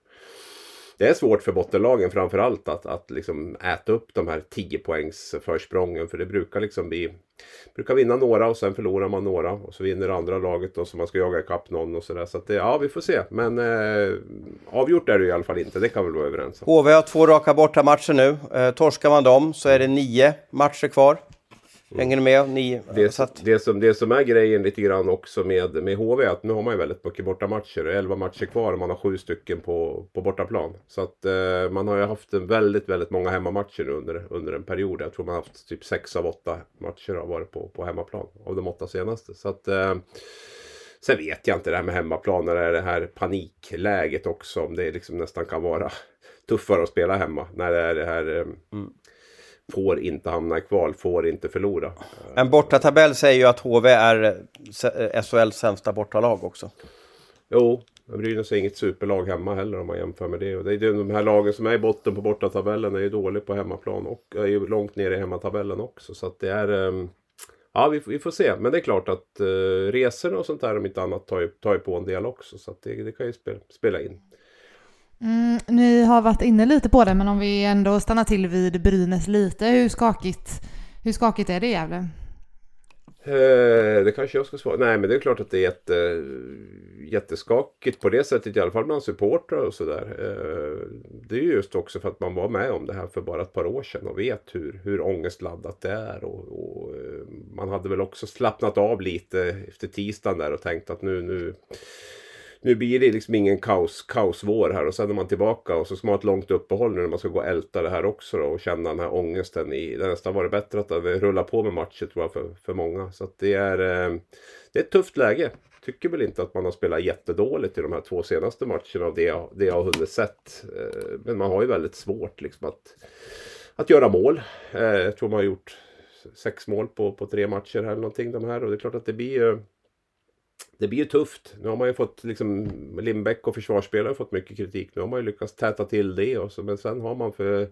det är svårt för bottenlagen framförallt att, att liksom äta upp de här 10 poängs försprången. För det brukar liksom bli brukar vinna några och sen förlorar man några och så vinner andra laget och så man ska jaga ikapp någon och sådär. Så att det, ja, vi får se. Men eh, avgjort är det i alla fall inte, det kan vi väl vara överens om. HV har två raka bortamatcher nu. Eh, torskar man dem så är det nio matcher kvar. Hänger ni med? Ni, det, satt... det, som, det som är grejen lite grann också med, med HV är att nu har man ju väldigt mycket bortamatcher. 11 matcher kvar och man har sju stycken på, på bortaplan. Så att eh, man har ju haft en väldigt, väldigt många hemmamatcher under, under en period. Jag tror man har haft typ 6 av 8 matcher har varit på, på hemmaplan. Av de åtta senaste. Så att eh, Sen vet jag inte det här med hemmaplan när det är det här panikläget också. Om det liksom nästan kan vara tuffare att spela hemma. När det är det här eh, mm får inte hamna i kval, får inte förlora. En bortatabell säger ju att HV är SHLs sämsta bortalag också. Jo, Brynäs är inget superlag hemma heller om man jämför med det. Och det är de här lagen som är i botten på bortatabellen är ju dåliga på hemmaplan och är ju långt ner i hemmatabellen också. Så att det är... Ehm, ja, vi, vi får se. Men det är klart att uh, resorna och sånt där om inte annat tar ju, tar ju på en del också. Så att det, det kan ju spela, spela in. Mm, ni har varit inne lite på det, men om vi ändå stannar till vid Brynäs lite, hur skakigt, hur skakigt är det i Gävle? Eh, det kanske jag ska svara. Nej men det är klart att det är jätte, jätteskakigt på det sättet i alla fall bland supportrar och sådär. Eh, det är just också för att man var med om det här för bara ett par år sedan och vet hur, hur ångestladdat det är. Och, och eh, man hade väl också slappnat av lite efter tisdagen där och tänkt att nu, nu nu blir det liksom ingen kaos, kaosvår här och sen är man tillbaka och så ska man ha ett långt uppehåll nu när man ska gå och älta det här också då, och känna den här ångesten. I, det har nästan varit bättre att det på med matcher tror jag för, för många. Så att det är, eh, det är ett tufft läge. tycker väl inte att man har spelat jättedåligt i de här två senaste matcherna av det jag, det jag har hunnit sett. Eh, men man har ju väldigt svårt liksom att, att göra mål. Eh, jag tror man har gjort sex mål på, på tre matcher här eller någonting de här och det är klart att det blir ju det blir ju tufft. Nu har man ju fått liksom Lindbäck och försvarsspelare har fått mycket kritik. Nu har man ju lyckats täta till det och så, men sen har man för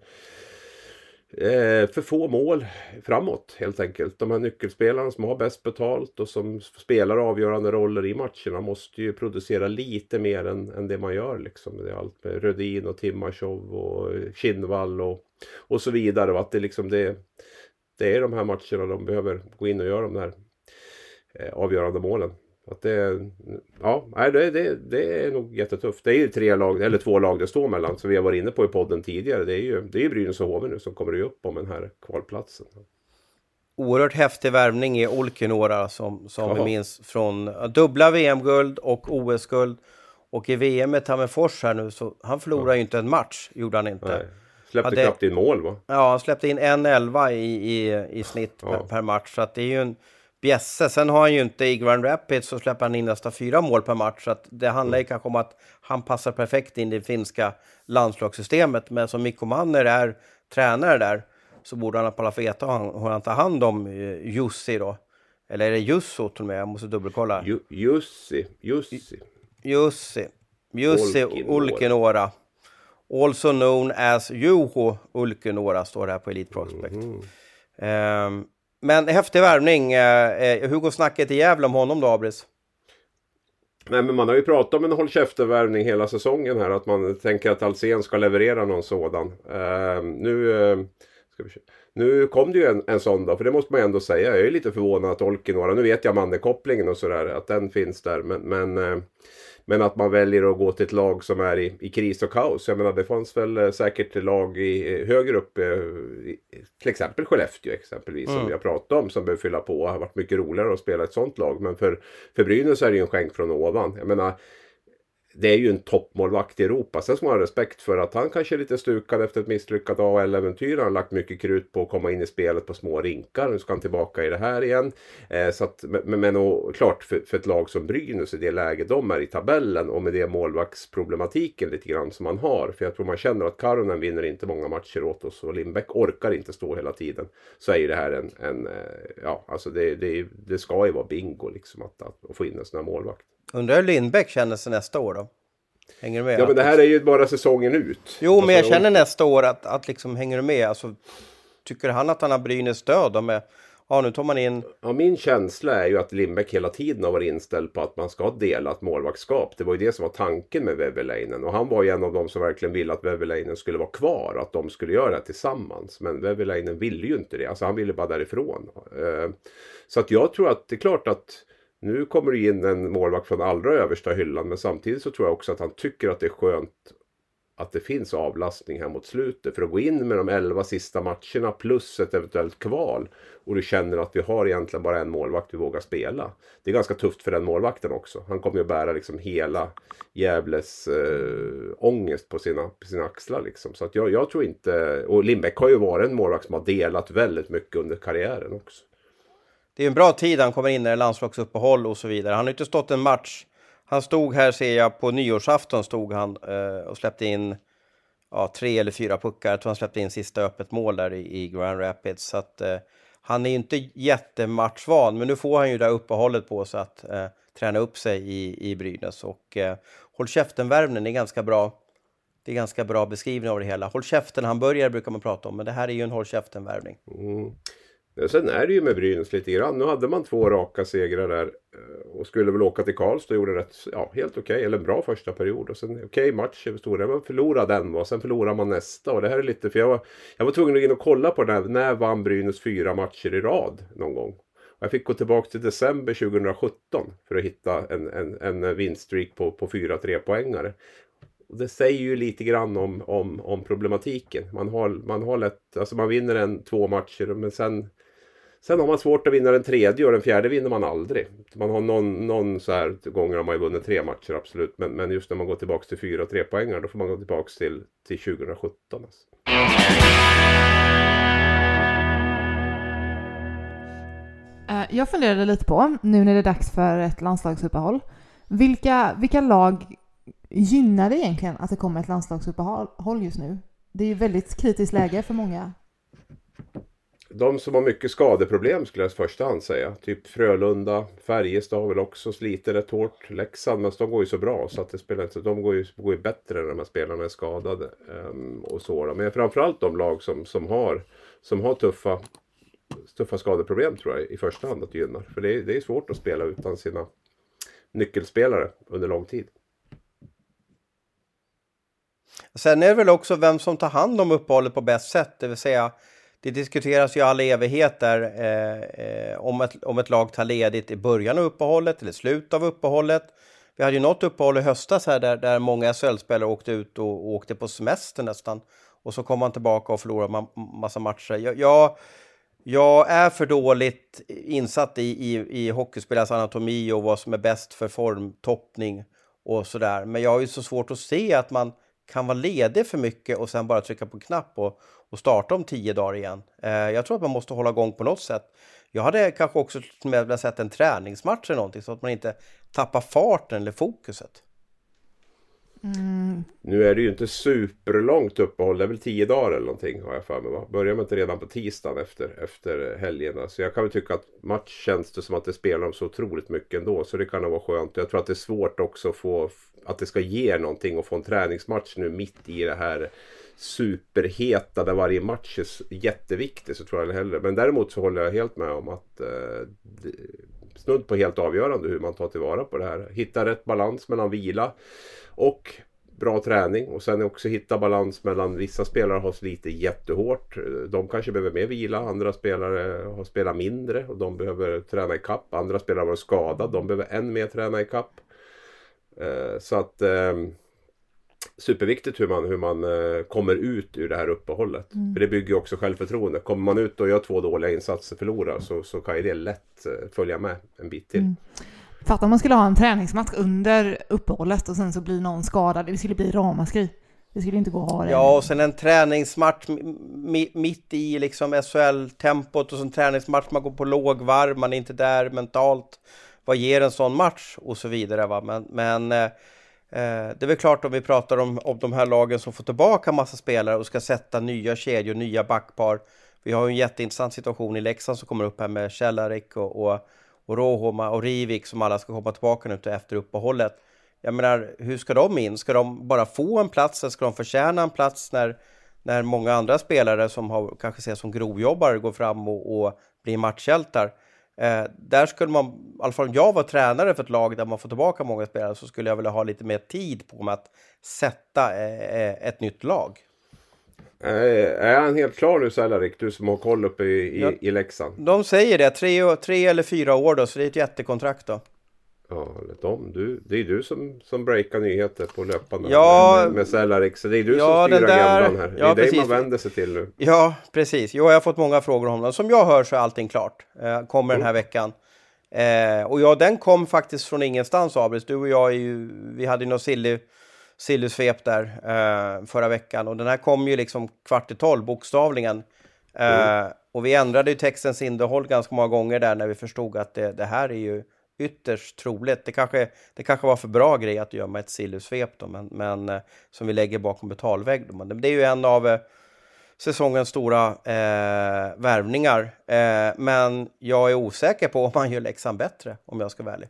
Eh, för få mål framåt helt enkelt. De här nyckelspelarna som har bäst betalt och som spelar avgörande roller i matcherna måste ju producera lite mer än, än det man gör. Liksom. Det är allt med Rödin och Timashov och Kinnvall och, och så vidare. Och att det, liksom det, det är de här matcherna de behöver gå in och göra de här eh, avgörande målen. Att det, ja, det, det, det är nog jättetufft. Det är ju tre lag, eller två lag det står mellan, som vi har varit inne på i podden tidigare. Det är ju, det är ju Brynäs och HV nu som kommer upp om den här kvalplatsen. Oerhört häftig värvning i Olkinuora som, som vi minns från dubbla VM-guld och OS-guld. Och i VM med Tammerfors här nu så han förlorade ja. ju inte en match, gjorde han inte. Nej. Släppte Hade, knappt in mål va? Ja, han släppte in en elva i, i, i snitt ja. per, per, match. Så att det är ju en bjässe. Sen har han ju inte i Grand Rapids så släpper han in nästan fyra mål per match. Så det handlar ju kanske om att han passar perfekt in i det finska landslagssystemet. Men som Mikko Manner är tränare där så borde han i alla fall veta hur han tar hand om eh, Jussi då. Eller är det Jusso till och med? Jag måste dubbelkolla. Ju, Jussi. Jussi. Jussi. Jussi Ulkinora. Also known as Juho Ulkinora står det här på Elite Prospect. Mm. Um, men häftig värvning. Eh, eh hur går snacket i Gävle om honom då, Abris? Nej, men man har ju pratat om en håll käften-värvning hela säsongen här. Att man tänker att Alsen ska leverera någon sådan. Ehm, eh, nu, uh, nu kom det ju en, en sån då, för det måste man ju ändå säga. Jag är lite förvånad att Olkinuora, nu vet jag Manne-kopplingen och sådär, att den finns där. Men, men eh, men att man väljer att gå till ett lag som är i, i kris och kaos. Jag menar det fanns väl eh, säkert lag i, eh, högre upp. Eh, till exempel Skellefteå exempelvis. Mm. Som har pratat om. Som behöver fylla på. Det har varit mycket roligare att spela ett sånt lag. Men för, för Brynäs är det ju en skänk från ovan. Jag menar det är ju en toppmålvakt i Europa. Sen ska man ha respekt för att han kanske är lite stukad efter ett misslyckat AHL-äventyr. Han har lagt mycket krut på att komma in i spelet på små rinkar. Nu ska han tillbaka i det här igen. Eh, så att, men, men och, klart för, för ett lag som Brynäs i det läge de är i tabellen och med det målvaktsproblematiken lite grann som man har. För jag tror man känner att Karonen vinner inte många matcher åt oss och Lindbäck orkar inte stå hela tiden. Så är ju det här en, en eh, ja alltså det, det, det ska ju vara bingo liksom att, att, att få in en sån här målvakt. Undrar hur Lindbäck känner sig nästa år då? Hänger du med? Ja, men det här är ju bara säsongen ut. Jo, alltså, men jag känner nästa år att, att liksom, hänger du med? Alltså, tycker han att han har Brynäs stöd? Med, ja, nu tar man in... Ja, min känsla är ju att Lindbäck hela tiden har varit inställd på att man ska ha delat målvaktskap. Det var ju det som var tanken med Väverleinen. Och han var ju en av de som verkligen ville att Väverleinen skulle vara kvar. Att de skulle göra det tillsammans. Men Väverleinen ville ju inte det. Alltså han ville bara därifrån. Eh, så att jag tror att det är klart att nu kommer det in en målvakt från allra översta hyllan men samtidigt så tror jag också att han tycker att det är skönt att det finns avlastning här mot slutet. För att gå in med de elva sista matcherna plus ett eventuellt kval och du känner att vi har egentligen bara en målvakt vi vågar spela. Det är ganska tufft för den målvakten också. Han kommer ju bära liksom hela Gävles eh, ångest på sina, på sina axlar. Liksom. Så att jag, jag tror inte... Och Lindbäck har ju varit en målvakt som har delat väldigt mycket under karriären också det är en bra tid han kommer in när det är landslagsuppehåll och så vidare. Han har inte stått en match. Han stod här, ser jag, på nyårsafton stod han eh, och släppte in ja, tre eller fyra puckar. Jag tror han släppte in sista öppet mål där i, i Grand Rapids. Så att, eh, han är inte jättematchvan, men nu får han ju det här uppehållet på sig att eh, träna upp sig i, i Brynäs. Och eh, håll käften-värvningen är ganska bra. Det är ganska bra beskrivning av det hela. Håll käften, han börjar brukar man prata om, men det här är ju en håll käften-värvning. Mm. Eh, sen är det ju med Brynäs lite grann. Nu hade man två raka segrar där eh, och skulle väl åka till Karlstad och gjorde rätt, ja, helt okej, okay, eller en bra första period. Och sen okej okay, match över stora, man förlorade den och sen förlorar man nästa. Och det här är lite, för jag var, jag var tvungen att gå in och kolla på det här, när vann Brynäs fyra matcher i rad någon gång? Och jag fick gå tillbaka till december 2017 för att hitta en, en, en vinststreak på, på fyra trepoängare. Och det säger ju lite grann om, om, om problematiken. Man har, man har lätt, alltså man vinner en två matcher men sen Sen har man svårt att vinna den tredje och den fjärde vinner man aldrig. Man har någon, någon så här gånger har man ju vunnit tre matcher absolut. Men, men just när man går tillbaka till fyra tre poängar då får man gå tillbaka till, till 2017. Alltså. Eh, jag funderade lite på, nu när det är dags för ett landslagsuppehåll, vilka, vilka lag gynnar det egentligen att det kommer ett landslagsuppehåll just nu? Det är ju väldigt kritiskt läge för många. De som har mycket skadeproblem skulle jag i första hand säga. Typ Frölunda, Färjestad har väl också sliter rätt hårt. Leksand, men de går ju så bra så att det spelar inte De går ju, går ju bättre när de här spelarna är skadade. Um, och så då. Men framförallt de lag som, som har, som har tuffa, tuffa skadeproblem tror jag i första hand att gynna. För det är, det är svårt att spela utan sina nyckelspelare under lång tid. Sen är det väl också vem som tar hand om uppehållet på bäst sätt, det vill säga det diskuteras ju all evighet där eh, eh, om, ett, om ett lag tar ledigt i början av uppehållet eller slutet av uppehållet. Vi hade ju något uppehåll i höstas här där, där många SHL-spelare åkte ut och, och, åkte på semester nästan. Och så kom man tillbaka och förlorade ma massa matcher. Jag, jag, jag, är för dåligt insatt i, i, i hockeyspelares anatomi och vad som är bäst för formtoppning och sådär. Men jag har ju så svårt att se att man kan vara ledig för mycket och sen bara trycka på knapp och, och starta om tio dagar igen. Eh, jag tror att man måste hålla igång på något sätt. Jag hade kanske också velat sett en träningsmatch eller någonting så att man inte tappar farten eller fokuset. Mm. Nu är det ju inte superlångt uppehåll, det är väl tio dagar eller någonting har jag för mig. Va? Börjar man inte redan på tisdagen efter, efter helgerna? Så jag kan väl tycka att match känns det som att det spelar om så otroligt mycket ändå. Så det kan nog vara skönt. Jag tror att det är svårt också att få att det ska ge någonting och få en träningsmatch nu mitt i det här superheta där varje match är jätteviktig så tror jag hellre. Men däremot så håller jag helt med om att eh, snudd på helt avgörande hur man tar tillvara på det här. Hitta rätt balans mellan vila och bra träning och sen också hitta balans mellan vissa spelare har slitit jättehårt. De kanske behöver mer vila, andra spelare har spelat mindre och de behöver träna i kapp. Andra spelare har varit skadade, de behöver än mer träna i kapp. Eh, så att eh, superviktigt hur man, hur man eh, kommer ut ur det här uppehållet. Mm. För det bygger också självförtroende. Kommer man ut och gör två dåliga insatser förlorar så, så kan ju det lätt följa med en bit till. Mm. Fatta om man skulle ha en träningsmatch under uppehållet och sen så blir någon skadad. Det skulle bli ramaskri. Det skulle inte gå att ha det. Ja, och sen en träningsmatch mitt i liksom SHL-tempot och så en träningsmatch man går på lågvarv, man är inte där mentalt vad ger en sån match och så vidare. Va? Men, men eh, eh, Eh, det är väl klart om vi pratar om, om de här lagen som får tillbaka massa spelare och ska sätta nya kedjor, nya backpar. Vi har ju en jätteintressant situation i Leksand som kommer upp här med Cehlarik och, och, och Rohoma och Rivik som alla ska komma tillbaka nu efter uppehållet. Jag menar, hur ska de in? Ska de bara få en plats eller ska de förtjäna en plats när, när många andra spelare som har, kanske ses som grovjobbare går fram och, och blir matchhjältar? Eh, där skulle man, i alla fall om jag var tränare för ett lag där man får tillbaka många spelare så skulle jag vilja ha lite mer tid på mig att sätta eh, eh ett nytt lag. Eh, är han helt klar nu Cehlarik, du som har koll uppe i, i, ja, i Leksand? De säger det, tre, tre eller fyra år då, så det är ett jättekontrakt då. Ja, de, du, det är du som, som breakar nyheter på löpande ja, med, med Cellarik. Så det är du ja, som styr agendan här. Ja, det är precis. dig man vänder sig till nu. Ja, precis. Jo, jag har fått många frågor om den. Som jag hör så är allting klart. Eh, kommer mm. den här veckan. Eh, och ja, den kom faktiskt från ingenstans, Abris. Du och jag, är ju, vi hade ju något silly, sillysvep där eh, förra veckan. Och den här kom ju liksom kvart i tolv, bokstavligen. Eh, mm. Och vi ändrade ju textens innehåll ganska många gånger där när vi förstod att det, det här är ju ytterst troligt. Det kanske, det kanske var för bra grej att gömma ett sillusvep då, men, men eh, som vi lägger bakom betalvägg. Då. Men det är ju en av eh, säsongens stora eh, värvningar. Eh, men jag är osäker på om man gör Leksand bättre, om jag ska vara ärlig.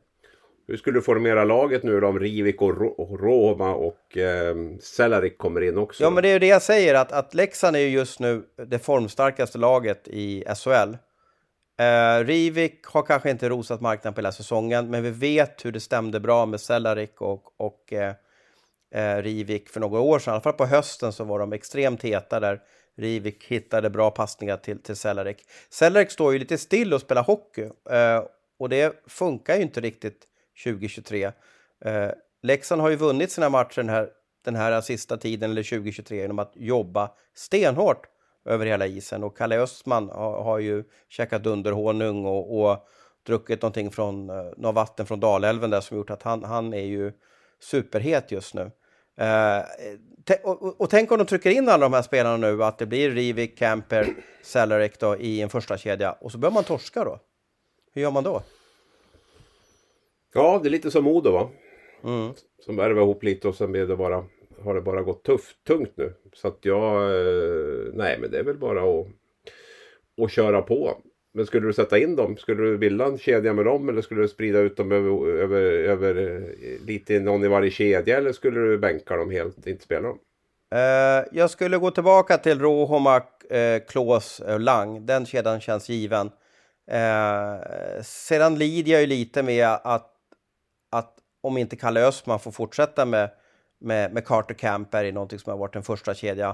Hur skulle du formera laget nu då om Rivik och, Roma och eh, Cehlarik kommer in också? Ja, men det är ju det jag säger, att, att Leksand är ju just nu det formstarkaste laget i SHL. Uh, Rivik har kanske inte rosat marknaden på hela säsongen, men vi vet hur det stämde bra med Cellarik och, och uh, Rivik för några år sedan. I alla fall på hösten så var de extremt heta där Rivik hittade bra passningar till, till Cellarik. Cellarik står ju lite still och spelar hockey uh, och det funkar ju inte riktigt 2023. Uh, Leksand har ju vunnit sina matcher den här, den här sista tiden, eller 2023, genom att jobba stenhårt över hela isen. Och Kalle Östman har, har ju käkat dunderhonung och, och druckit någonting från, uh, något vatten från Dalälven där som gjort att han, han är ju superhet just nu. Uh, och, och, tänk om de trycker in alla de här spelarna nu, att det blir Rivik, Camper, Cellarik då i en första kedja och så börjar man torska då. Hur gör man då? Ja, det är lite som Modo va? Mm. Som värvar ihop lite och sen blev det bara, har det bara gått tufft, tungt nu. Så att jag, eh, nej men det är väl bara att, att köra på. Men skulle du sätta in dem? Skulle du bilda en kedja med dem eller skulle du sprida ut dem över, över, över eh, lite någon i varje kedja eller skulle du bänka dem helt, inte spela dem? Eh, jag skulle gå tillbaka till Rohomak, Klås och Lang. Den kedjan känns given. Sedan lider jag ju lite med att, att om inte Kalle Östman får fortsätta med, med, med Carter Camper i någonting som har varit en första kedja.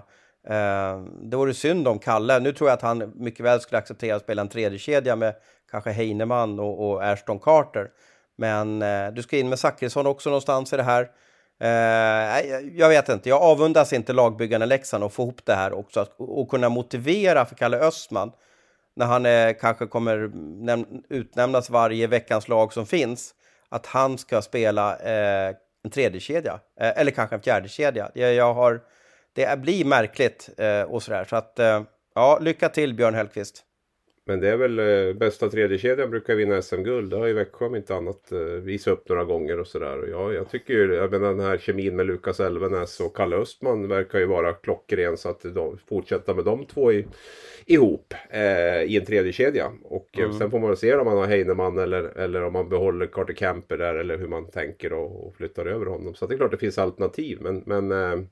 Eh, det vore synd om Kalle. Nu tror jag att han mycket väl skulle acceptera att spela en tredje kedja med kanske Heinemann och, och Ashton Carter. Men eh, du ska in med Zachrisson också någonstans i det här. Eh, jag vet inte, jag avundas inte lagbyggarna i Leksand att få ihop det här också att, och kunna motivera för Kalle Östman när han eh, kanske kommer utnämnas varje veckans lag som finns att han ska spela eh, en tredje kedja eh, eller kanske en fjärde kedja. Jag, jag har, det blir märkligt eh, och sådär. Så att, eh, ja, lycka till Björn Hellkvist. Men det är väl eh, bästa tredjekedjan brukar vinna SM-guld. Det har ju Växjö om inte annat eh, visat upp några gånger och sådär. Ja, jag tycker ju, jag menar den här kemin med Lukas Elvenäs och Kalle Östman verkar ju vara klockren. Så att de, fortsätta med de två i, ihop eh, i en tredje kedja Och eh, mm. sen får man se om man har Heinemann eller, eller om man behåller Carter Camper där eller hur man tänker och, och flyttar över honom. Så det är klart det finns alternativ. Men, men eh,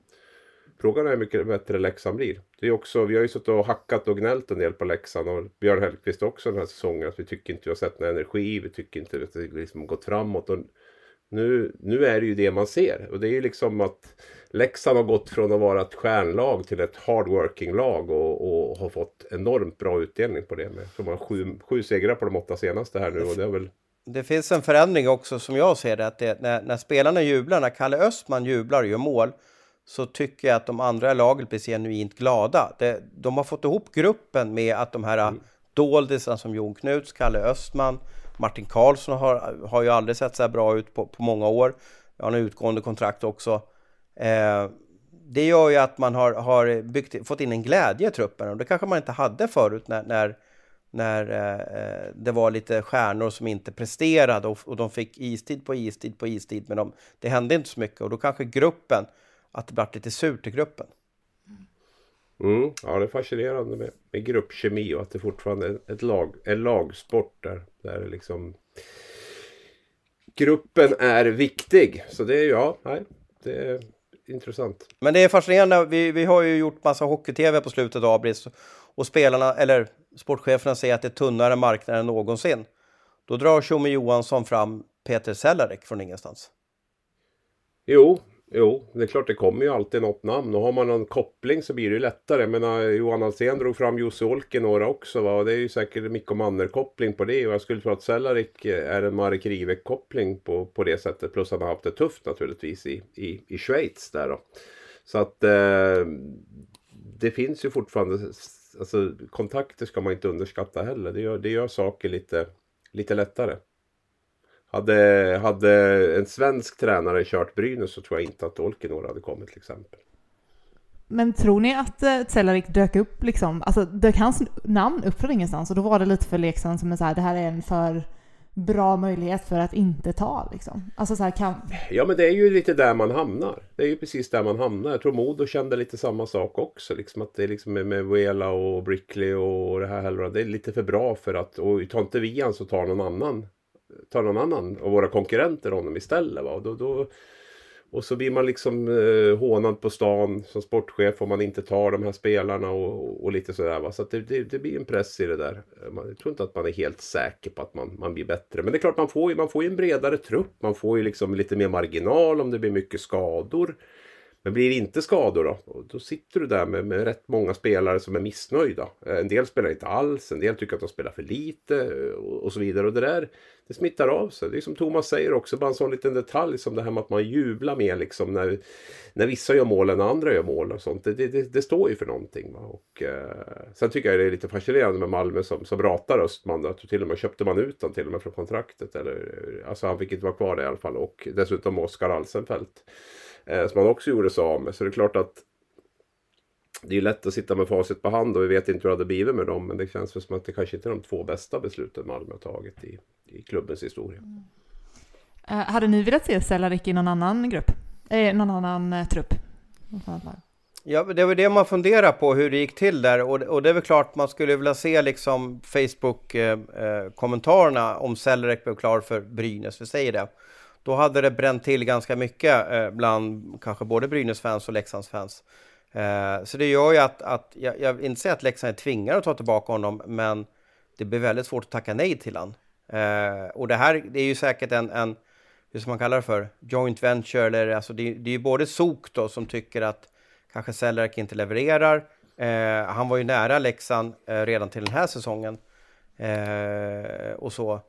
Frågan är hur mycket bättre Leksand blir. Det är också, vi har ju suttit och hackat och gnällt en del på Leksand och Björn Hellkvist också den här säsongen. Att vi tycker inte vi har sett någon energi, vi tycker inte att det liksom gått framåt. Och nu, nu är det ju det man ser. Och det är ju liksom att Leksand har gått från att vara ett stjärnlag till ett hardworking lag och, och har fått enormt bra utdelning på det. Med. De har sju, sju segrar på de åtta senaste här nu och det är väl det finns en förändring också som jag ser det, att det, när, när spelarna jublar, när Kalle Östman jublar och gör mål, så tycker jag att de andra i laget blir genuint glada. Det, de har fått ihop gruppen med att de här mm. doldisarna som Jon Knuts, Kalle Östman, Martin Karlsson har, har ju aldrig sett så här bra ut på, på många år. Jag har en utgående kontrakt också. Eh, det gör ju att man har, har byggt, fått in en glädje i truppen och det kanske man inte hade förut när, när, när eh, det var lite stjärnor som inte presterade och, och de fick istid på istid på istid men de, det hände inte så mycket och då kanske gruppen att det blev lite surt i gruppen. Mm, ja, det är fascinerande med, med gruppkemi och att det fortfarande är ett lag, en lagsport där, där liksom gruppen är viktig. Så det är ja, nej, det är intressant. Men det är fascinerande. Vi, vi har ju gjort massa hockey-tv på slutet av Abris och spelarna, eller sportcheferna säger att det är tunnare marknad än någonsin. Då drar Tjomme Johansson fram Peter Cehlarik från ingenstans. Jo, Jo, det är klart det kommer ju alltid något namn och har man någon koppling så blir det ju lättare. Men Johan Alsen drog fram Jussi Olkinuora också va? och det är ju säkert Mikko Manner-koppling på det och jag skulle tro att Cellarik är en Marek Rivek-koppling på, på det sättet. Plus att han har haft det tufft naturligtvis i, i, i Schweiz där då. Så att eh, det finns ju fortfarande, alltså kontakter ska man inte underskatta heller. Det gör, det gör saker lite, lite lättare. Hade, hade en svensk tränare kört Brynäs så tror jag inte att Olkinor hade kommit till exempel. Men tror ni att eh, Cellarik dök upp liksom, alltså dök hans namn upp från ingenstans och då var det lite för Leksand som är så här, det här är en för bra möjlighet för att inte ta liksom? Alltså så här, kan... Ja men det är ju lite där man hamnar. Det är ju precis där man hamnar. Jag tror Modo kände lite samma sak också. Liksom att det är liksom med, Vela och Brickley och det här heller. Det är lite för bra för att, och tar inte vi han så tar någon annan tar någon annan av våra konkurrenter honom istället. Va? Och, då, då, och så blir man liksom eh, hånad på stan som sportchef om man inte tar de här spelarna och, och lite sådär. Va? Så det, det, det, blir en press i det där. Jag tror inte att man är helt säker på att man, man blir bättre. Men det är klart man får, man får ju en bredare trupp. Man får ju liksom lite mer marginal om det blir mycket skador. Men blir det inte skador då? Då sitter du där med, med rätt många spelare som är missnöjda. Eh, en del spelar inte alls, en del tycker att de spelar för lite eh, och, och så vidare. Och det där det smittar av sig. Det är som Thomas säger också, bara en sån liten detalj som det här med att man jublar mer liksom när, när vissa gör mål än andra gör mål och sånt. Det, det, det står ju för någonting. Va? Och, eh, sen tycker jag det är lite fascinerande med Malmö som, som ratar Östman. Att till och med köpte man ut honom till och med från kontraktet. Eller, eh, alltså han fick inte vara kvar där i alla fall. Och dessutom Oskar Alsenfelt. Eh, som han också gjorde sig av med. Så det är klart att det är lätt att sitta med facit på hand och vi vet inte hur det hade blivit med dem. Men det känns väl som att det kanske inte är de två bästa besluten Malmö har tagit i, i klubbens historia. Mm. Uh, hade ni velat se Cehlarik i någon annan grupp? Eh, någon annan uh, trupp? Ja, det var det man funderar på hur det gick till där och, och det är väl klart man skulle vilja se liksom Facebook-kommentarerna eh, om Cehlarik blev klar för Brynäs, vi säger det. Då hade det bränt till ganska mycket eh, bland kanske både Brynäs-fans och Leksands-fans. Eh, så det gör ju att, att jag, jag inte säger att Leksand är tvingade att ta tillbaka honom, men det blir väldigt svårt att tacka nej till honom. Eh, och det här det är ju säkert en, en hur ska man kalla det för, joint venture, eller alltså det, det är ju både SOK då som tycker att kanske Sellerk inte levererar. Eh, han var ju nära Leksand eh, redan till den här säsongen. Eh, och så.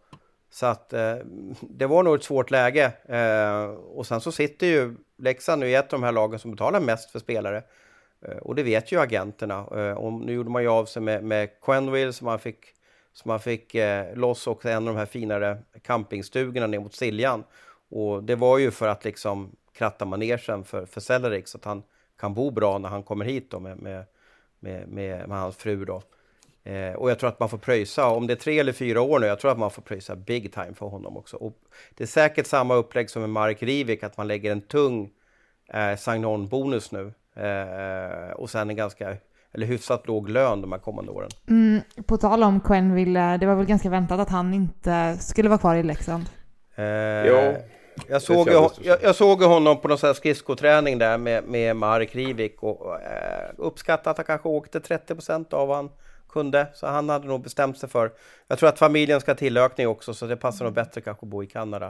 Så att eh, det var nog ett svårt läge. Eh, och sen så sitter ju Leksand nu i ett av de här lagen som betalar mest för spelare. Eh, och det vet ju agenterna. Eh, och nu gjorde man ju av sig med, med Quenville som man fick, som man fick eh, loss också en av de här finare campingstugorna ner mot Siljan. Och det var ju för att liksom kratta manegen för, för Sellerik så att han kan bo bra när han kommer hit då med, med, med, med, med hans fru då. Eh, och jag tror att man får pröjsa, om det är tre eller fyra år nu, jag tror att man får pröjsa big time för honom också. Och det är säkert samma upplägg som med Mark Rivik, att man lägger en tung eh, sign-on-bonus nu. Eh, och sen en ganska, eller hyfsat låg lön de här kommande åren. Mm, på tal om Quenville, det var väl ganska väntat att han inte skulle vara kvar i Leksand? Eh, ja. Jag såg, jag, jag, såg honom på någon sån skridskoträning där med, med Mark Rivik och, eh, uppskattade att han kanske åkte 30 av vad han kunde. Så han hade nog bestämt sig för. Jag tror att familjen ska till ökning också så det passar nog bättre kanske att bo i Kanada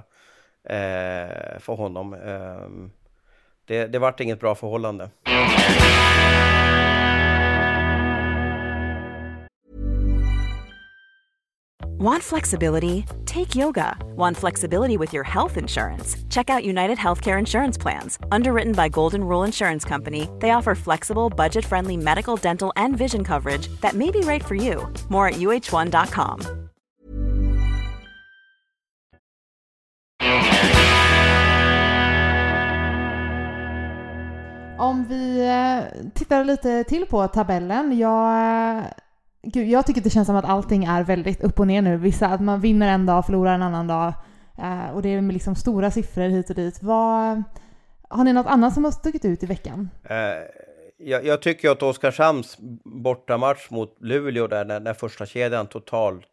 eh, för honom. Eh, det, det vart inget bra förhållande. Want flexibility? Take yoga. Want flexibility with your health insurance? Check out United Healthcare Insurance Plans. Underwritten by Golden Rule Insurance Company, they offer flexible, budget friendly medical, dental, and vision coverage that may be right for you. More at uh1.com. Om vi eh, tittar lite till på tabellen. Jag Gud, jag tycker det känns som att allting är väldigt upp och ner nu. Vissa, att man vinner en dag, förlorar en annan dag. Eh, och det är liksom stora siffror hit och dit. Vad, har ni något annat som har stuckit ut i veckan? Eh, jag, jag, tycker att Oskarshamns bortamatch mot Luleå där, när, när första kedjan totalt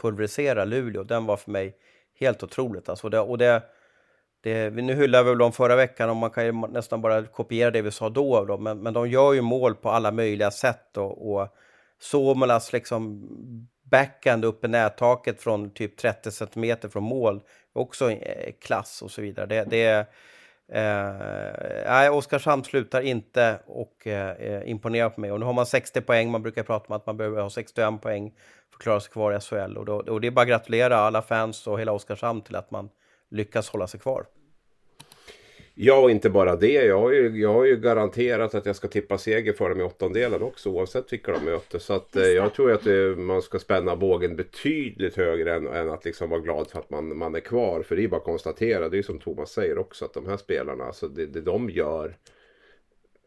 pulveriserar Luleå, den var för mig helt otroligt. Alltså det, och det, det, nu hyllade vi väl dem förra veckan och man kan ju nästan bara kopiera det vi sa då, då men, men de gör ju mål på alla möjliga sätt. och, och Suomalas liksom backhand upp i nättaket från typ 30 cm från mål. Också eh, klass och så vidare. Det, det eh, Oskarshamn slutar inte och eh, imponera på mig. Och nu har man 60 poäng, man brukar prata om att man behöver ha 61 poäng för att klara sig kvar i SHL. Och, då, och det är bara att gratulera alla fans och hela Oskarshamn till att man lyckas hålla sig kvar. Ja, och inte bara det. Jag har, ju, jag har ju garanterat att jag ska tippa seger för dem i åttondelen också oavsett vilka de möter. Så att, eh, jag tror att det, man ska spänna bågen betydligt högre än, än, att liksom vara glad för att man, man är kvar. För det är bara att konstatera, det är som Thomas säger också, att de här spelarna, alltså det, det de gör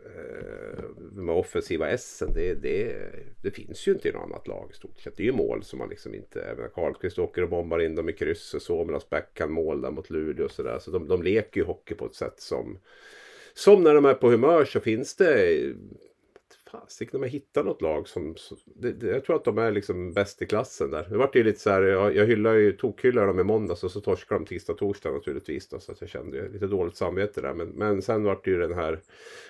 Eh, de offensiva essen, det, det, det finns ju inte i något annat lag i stort sett. Det är ju mål som man liksom inte... Även Karlqvist åker och bombar in dem i krysset. someras backhand mål där mot Luleå och sådär. Så de, de leker ju hockey på ett sätt som... Som när de är på humör så finns det fasiken om jag hittar något lag som... Det, det, jag tror att de är liksom bäst i klassen där. Det vart ju lite så här, jag, jag hyllar ju, tokhyllar dem i måndags och så torskade de tisdag, torsdag naturligtvis. Då, så att jag kände ju lite dåligt samvete där. Men, men sen vart det ju den här...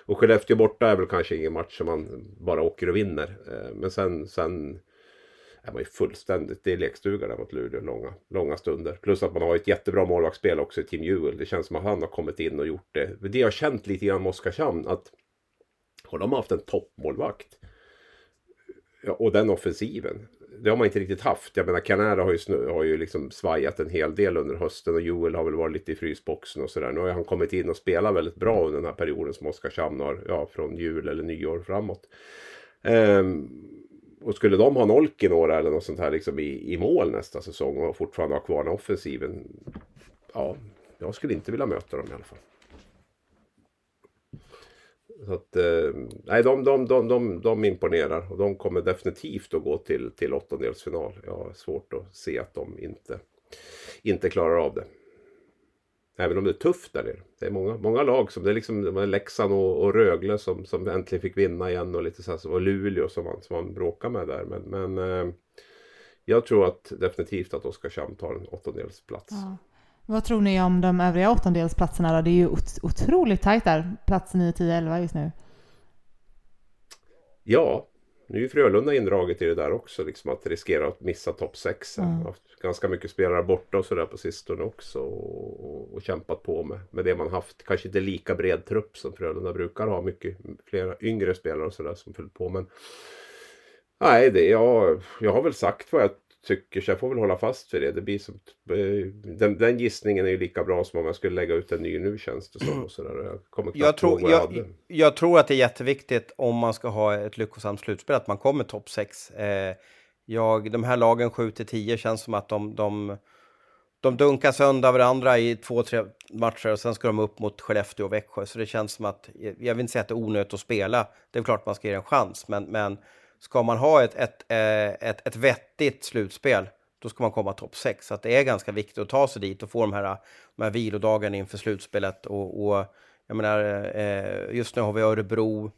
Och Skellefteå borta är väl kanske ingen match som man bara åker och vinner. Eh, men sen... sen är man ju fullständigt, det är lekstuga där mot Luleå långa, långa stunder. Plus att man har ett jättebra målvaktsspel också i Team Juel. Det känns som att han har kommit in och gjort det. Det jag har känt lite grann med Oskarshamn, att har de haft en toppmålvakt? Ja, och den offensiven. Det har man inte riktigt haft. Jag menar Canara har ju, har ju liksom svajat en hel del under hösten och Joel har väl varit lite i frysboxen och sådär. Nu har han kommit in och spelat väldigt bra under den här perioden som Oskarshamn har, ja från jul eller nyår framåt. Um, och skulle de ha Nolkinora eller något sånt här liksom i, i mål nästa säsong och fortfarande ha kvar den offensiven. Ja, jag skulle inte vilja möta dem i alla fall. Så att, eh, nej, de, de, de, de, de imponerar och de kommer definitivt att gå till, till åttondelsfinal. Jag har svårt att se att de inte, inte klarar av det. Även om det är tufft där nere. Det är många, många lag som det är liksom det var Leksand och, och Rögle som, som äntligen fick vinna igen och lite så här, och Luleå som man, som man bråkar med där. Men, men eh, jag tror att definitivt att Oskarshamn tar en åttondelsplats. Ja. Vad tror ni om de övriga åttondelsplatserna då? Det är ju otroligt tajt där, plats 9, 10, 11 just nu. Ja, nu är ju Frölunda indraget i det där också, liksom att riskera att missa topp 6. Mm. haft ganska mycket spelare borta och sådär på sistone också och, och, och, kämpat på med, med det man haft. Kanske inte lika bred trupp som Frölunda brukar ha, mycket flera yngre spelare och sådär som fyllt på. Men nej, det, jag, jag har väl sagt vad jag tycker, så jag får väl hålla fast vid det. det blir som, eh, den, den gissningen är ju lika bra som om jag skulle lägga ut en ny nu känns det som. Och sådär. Jag, kommer jag, tror, jag, jag, jag, tror att det är jätteviktigt om man ska ha ett lyckosamt slutspel att man kommer topp 6. Eh, jag, de här lagen 7 10 känns som att de, de, de dunkar sönder varandra i två, tre matcher och sen ska de upp mot Skellefteå och Växjö. Så det känns som att, jag vill inte säga att det är onödigt att spela. Det är klart man ska ge en chans, men, men ska man ha ett, ett, eh, ett, ett vettigt slutspel, då ska man komma topp 6. Så att det är ganska viktigt att ta sig dit och få de här, de här vilodagarna inför slutspelet. Och, och jag menar, eh, just nu har vi Örebro,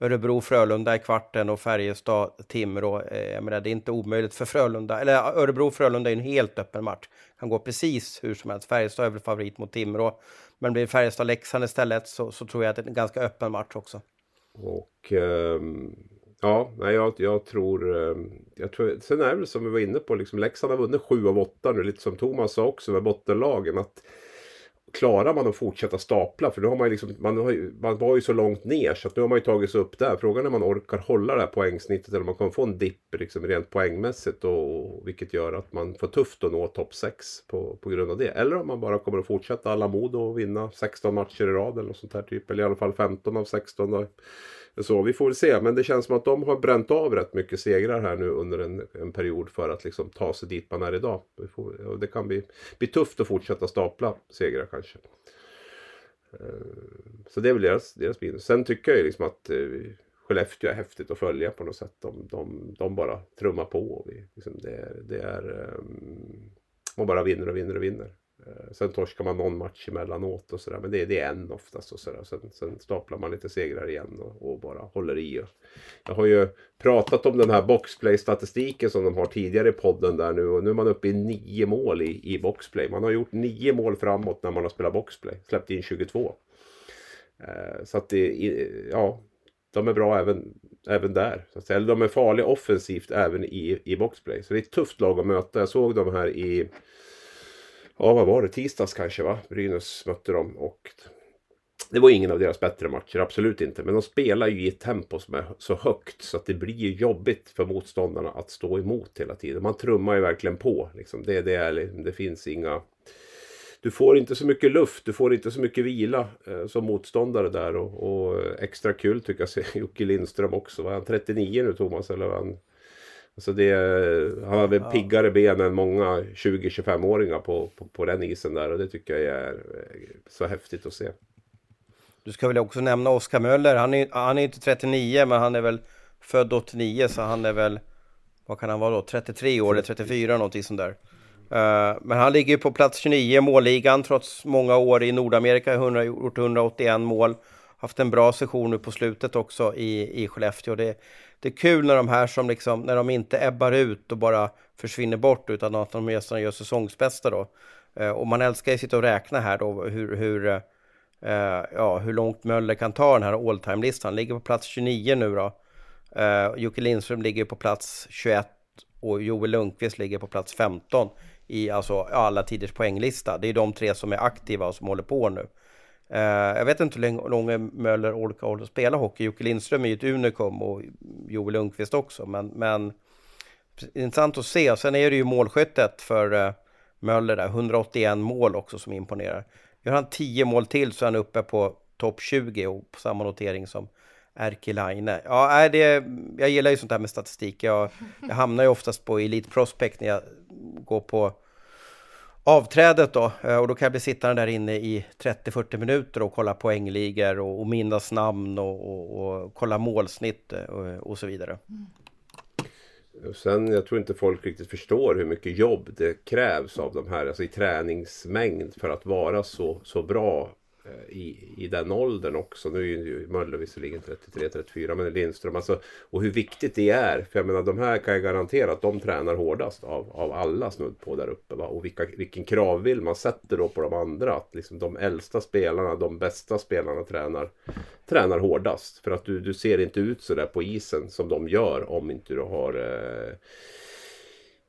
Örebro, Frölunda i kvarten och Färjestad, Timrå. Eh, jag menar, det är inte omöjligt för Frölunda, eller Örebro, Frölunda är en helt öppen match. Kan gå precis hur som helst. Färjestad är väl favorit mot Timrå. Men blir Färjestad, Leksand istället så, så tror jag att det är en ganska öppen match också. Och um Ja, nej, jag, jag, tror, ehm, jag tror... Sen är det som vi var inne på, liksom, Leksand har vunnit sju av åtta nu, lite som Thomas sa också med bottenlagen. Att klarar man att fortsätta stapla, för nu har man liksom, man, har ju, man var ju så långt ner så att nu har man ju tagit sig upp där. Frågan är om man orkar hålla det här poängsnittet eller om man kommer få en dipp liksom, rent poängmässigt. Och, vilket gör att man får tufft att nå topp 6 på, på grund av det. Eller om man bara kommer att fortsätta alla mod och vinna 16 matcher i rad eller något sånt här typ. Eller i alla fall 15 av 16. Då. Så vi får väl se, men det känns som att de har bränt av rätt mycket segrar här nu under en, en period för att liksom ta sig dit man är idag. Det, får, det kan bli, bli tufft att fortsätta stapla segrar kanske. Eh, så det är väl deras, deras minus. Sen tycker jag ju liksom att eh, Skellefteå är häftigt att följa på något sätt. De, de, de bara trummar på. Vi, liksom det, det är, ehm, um, man bara vinner och vinner och vinner. Eh, sen torskar man någon match emellanåt och sådär. Men det, det är en oftast och sådär. Sen, sen staplar man lite segrar igen och, och bara håller i. Jag har ju pratat om den här boxplay-statistiken som de har tidigare i podden där nu. Och nu är man uppe i nio mål i, i boxplay. Man har gjort nio mål framåt när man har spelat boxplay. Släppt in 22. Eh, så att det, ja, de är bra även, även där. Så att. Eller de är farliga offensivt även i, i boxplay. Så det är ett tufft lag att möta. Jag såg dem här i ja vad var det, tisdags kanske va? Brynäs mötte dem och det var ingen av deras bättre matcher, absolut inte. Men de spelar ju i ett tempo som är så högt så att det blir jobbigt för motståndarna att stå emot hela tiden. Man trummar ju verkligen på. Liksom. Det, det, är, det finns inga... Du får inte så mycket luft, du får inte så mycket vila eh, som motståndare där. Och, och extra kul tycker jag se Jocke Lindström också. Var han 39 nu Thomas? Eller var han Alltså det, han har väl ja. piggare ben än många 20-25-åringar på, på, på, den isen där och det tycker jag är eh, så häftigt att se. Du ska väl också nämna Oskar Möller. Han är, han är inte 39 men han är väl född 89 så han är väl, vad kan han vara då, 33 år eller 34 någonting sånt där. Uh, men han ligger ju på plats 29 i målligan trots många år i Nordamerika, 100, gjort 181 mål. Haft en bra session nu på slutet också i, i Skellefteå. Det, det är kul när de här som liksom, när de inte ebbar ut och bara försvinner bort utan att de nästan gör säsongsbästa då. Eh, och man älskar ju sitta och räkna här då hur, hur, eh, ja, hur långt Möller kan ta den här all time-listan. Ligger på plats 29 nu då. Eh, Jocke Lindström ligger på plats 21 och Joel Lundqvist ligger på plats 15 i alltså alla tiders poänglista. Det är de tre som är aktiva och som håller på nu. Uh, jag vet inte hur länge Möller orkar spela hockey. Jocke Lindström är ju ett unikum och Joel Lundqvist också. Men, men intressant att se. Sen är det ju målskyttet för uh, Möller där. 181 mål också som imponerar. Gör han 10 mål till så är han uppe på topp 20 och på samma notering som Erkilaine. Ja, det, jag gillar ju sånt här med statistik. Jag, jag hamnar ju oftast på Elite Prospect när jag går på avträdet då. Eh, och då kan jag bli sittande där inne i 30-40 minuter och kolla poängligor och, och minnas namn och, och, och kolla målsnitt eh, och, och så vidare. Och sen, jag tror inte folk riktigt förstår hur mycket jobb det krävs av de här, alltså i träningsmängd för att vara så, så bra Eh, i, i den åldern också. Nu är ju Möller visserligen 33-34 men Lindström alltså. Och hur viktigt det är. För jag menar de här kan jag garantera att de tränar hårdast av, av alla snudd på där uppe. Va? Och vilka, vilken kravbild man sätter då på de andra. Att liksom de äldsta spelarna, de bästa spelarna tränar, tränar hårdast. För att du, du ser inte ut sådär på isen som de gör om inte du har eh,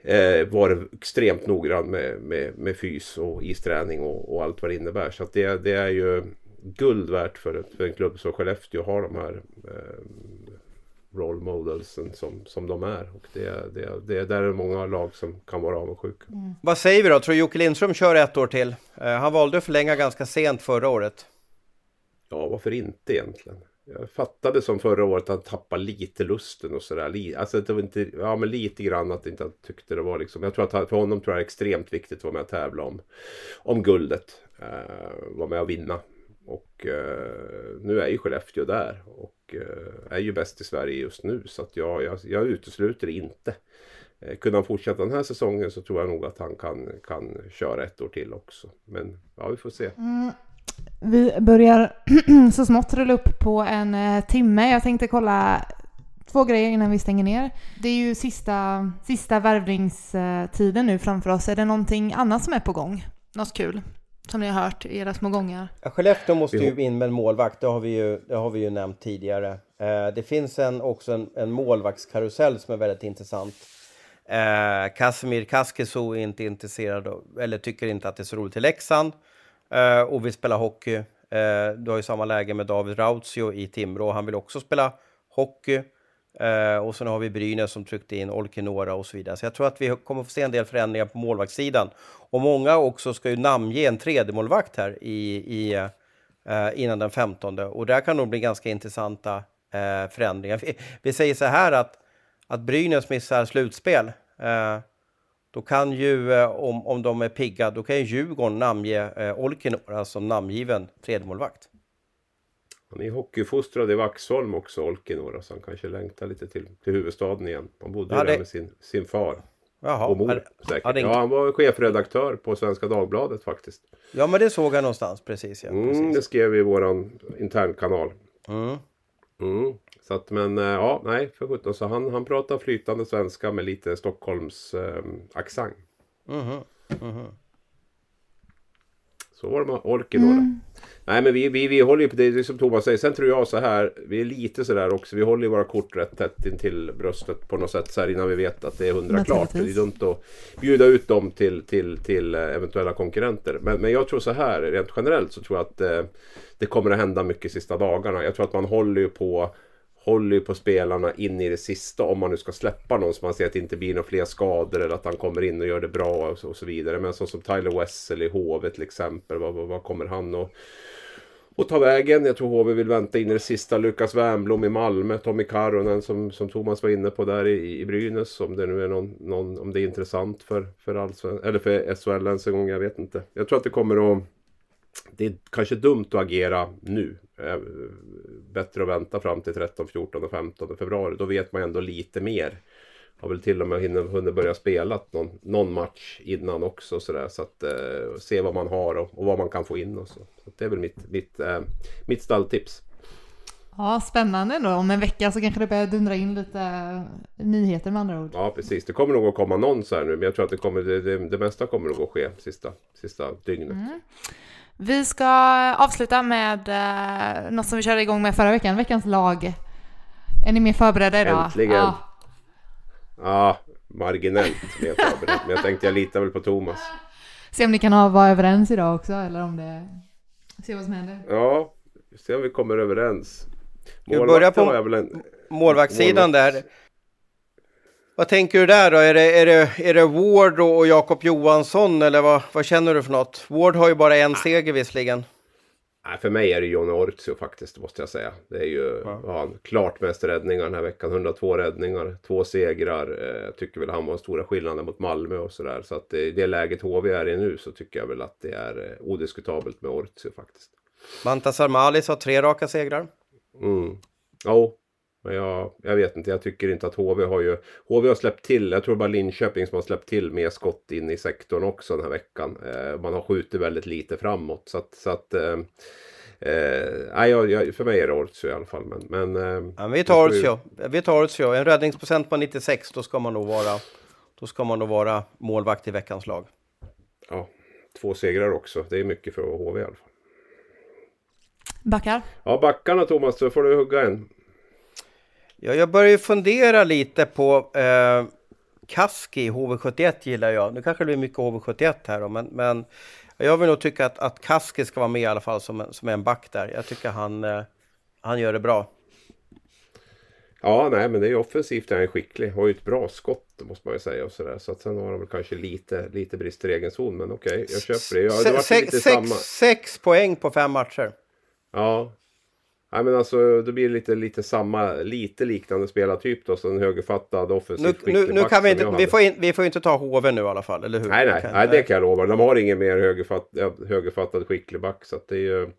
eh, var extremt noggrann med, med, med fys och isträning och, och allt vad det innebär. Så det, det är ju guld värt för, för en klubb som Skellefteå har de här eh, role modelsen som, som de är. Och det, det, det, där är många lag som kan vara avundsjuka. Mm. Vad säger vi då? Tror Jocke Lindström kör ett år till? Eh, han valde att förlänga ganska sent förra året. Ja, varför inte egentligen? Jag fattade som förra året att han tappade lite lusten och sådär. Alltså det var inte, ja men lite grann att inte han tyckte det var liksom. Jag tror att för honom tror jag det är extremt viktigt att vara med och tävla om, om guldet. Uh, vara med och vinna. Och uh, nu är ju Skellefteå där och uh, är ju bäst i Sverige just nu. Så att jag, jag, jag utesluter inte. Uh, kunde han fortsätta den här säsongen så tror jag nog att han kan, kan köra ett år till också. Men ja, vi får se. Mm. Vi börjar så smått rulla upp på en eh, timme. Jag tänkte kolla två grejer innan vi stänger ner. Det är ju sista, sista värvningstiden nu framför oss. Är det någonting annat som är på gång? Något kul? Som ni har hört i era små gånger? Ja, Skellefteå måste ju in med en målvakt, det har vi ju, det har vi ju nämnt tidigare. Eh, det finns en, också en, en målvaktskarusell som är väldigt intressant. Eh, Casimir Kaskiso är inte intresserad av, eller tycker inte att det är så roligt i Leksand eh, och vill spela hockey. Eh, du har ju samma läge med David Rautio i Timrå, han vill också spela hockey. Eh, och sen har vi Brynäs som tryckte in Olkinora och så vidare. Så jag tror att vi kommer få se en del förändringar på målvaktssidan. Och många också ska ju namnge en tredje målvakt här i, i, eh, innan den 15. Och där kan nog bli ganska intressanta eh, förändringar. Vi, vi, säger så här att, att Brynäs missar slutspel. Eh, då kan ju, eh, om, om de är pigga, då kan ju Djurgården namnge eh, Olkinora som namngiven tredjemålvakt. Han är hockeyfostrad i Vaxholm också, Olkinora, så han kanske längtar lite till, till huvudstaden igen. Han bodde ja, det... där med sin, sin far. Jaha, och mor, säkert. Ja, ja, han var chefredaktör på Svenska Dagbladet faktiskt. Ja, men det såg jag någonstans, precis. Ja, mm, precis. Mm, det skrev vi i våran internkanal. Mm. Mm. Så att, men eh, ja, nej, för sjutton. Så han, han pratar flytande svenska med lite Stockholms eh, accent. Mm -hmm. Mm -hmm. Så var det med orken mm. Nej men vi, vi, vi håller ju på det, det som Thomas säger. Sen tror jag så här. Vi är lite sådär också. Vi håller ju våra kort rätt tätt in till bröstet på något sätt. Så här innan vi vet att det är hundra klart. Det är dumt att bjuda ut dem till, till, till eh, eventuella konkurrenter. Men, men jag tror så här. Rent generellt så tror jag att eh, det kommer att hända mycket sista dagarna. Jag tror att man håller ju på håller ju på spelarna in i det sista om man nu ska släppa någon så man ser att det inte blir några fler skador eller att han kommer in och gör det bra och så, och så vidare. Men så som Tyler Wessel i HV till exempel, vad, vad, vad kommer han att och ta vägen. Jag tror HV vill vänta in i det sista. Lukas Wernbloom i Malmö, Tommy Karonen som, som Thomas var inne på där i, i Brynäs. Om det nu är någon, någon om det är intressant för, för, Allsven, eller för SHL ens en gång, jag vet inte. Jag tror att det kommer att det är kanske dumt att agera nu. Eh, bättre att vänta fram till 13, 14 och 15 februari. Då vet man ändå lite mer. Har väl till och med hunnit börja spela någon, någon match innan också. Så, där, så att eh, se vad man har och, och, vad man kan få in. Och så. så det är väl mitt, mitt, eh, mitt stalltips. Ja, spännande ändå. Om en vecka så kanske det börjar dundra in lite nyheter med andra ord. Ja, precis. Det kommer nog att komma någon så här nu. Men jag tror att det, kommer, det, det, det mesta kommer nog att ske sista, sista dygnet. Mm. Vi ska avsluta med eh, något som vi körde igång med förra veckan, veckans lag. Är ni mer förberedda idag? Äntligen! Ja, ja marginellt mer förberedd, men jag tänkte jag litar väl på Thomas. Se om ni kan vara överens idag också, eller om det... Se vad som händer. Ja, se om vi kommer överens. Börjar på en... målvaktssidan där. Vad tänker du där då? Är det, är det, är det Ward och Jakob Johansson eller vad, vad känner du för något? Ward har ju bara en seger visserligen. Nej, för mig är det Johnny Ortsio faktiskt, måste jag säga. Det är ju ja. han, klart mest räddningar den här veckan. 102 räddningar, två segrar. Eh, jag tycker väl han var den stora skillnaden mot Malmö och sådär. Så att i det läget HV är i nu så tycker jag väl att det är eh, odiskutabelt med Ortsio faktiskt. Mantas Armalis har tre raka segrar. Mm. Ja, men jag, jag vet inte, jag tycker inte att HV har ju... HV har släppt till, jag tror bara Linköping som har släppt till mer skott in i sektorn också den här veckan. Eh, man har skjutit väldigt lite framåt. Så att... Så att eh, eh, jag, för mig är det Ortsio i alla fall. Men, men, eh, ja, vi tar Ortsio. Vi tar Ortsio. En räddningsprocent på 96, då ska man nog vara, då ska man nog vara målvakt i veckans lag. Ja, två segrar också. Det är mycket för HV i alla fall. Backar? Ja, backarna Thomas, så får du hugga en. Ja, jag börjar ju fundera lite på eh, Kaski, HV71 gillar jag. Nu kanske det blir mycket HV71 här då, men, men jag vill nog tycka att, att Kaski ska vara med i alla fall som, som en back där. Jag tycker han, eh, han gör det bra. Ja, nej, men det är offensivt. Han är skicklig. Har ju ett bra skott, måste man ju säga. Och så där. så att sen har han väl kanske lite, lite brister i egen zon. Men okej, okay, jag köper det. Ja, det sex, sex, sex poäng på fem matcher. Ja, Nej men alltså det blir lite, lite samma, lite liknande spelartyp då. Så en högerfattad offensivt nu, nu, nu kan vi inte, vi får, in, vi får inte ta HV nu i alla fall, eller hur? Nej, nej, kan, nej, det kan jag lova. De har ingen mer högerfatt, högerfattad skicklig back. Så att det är ju...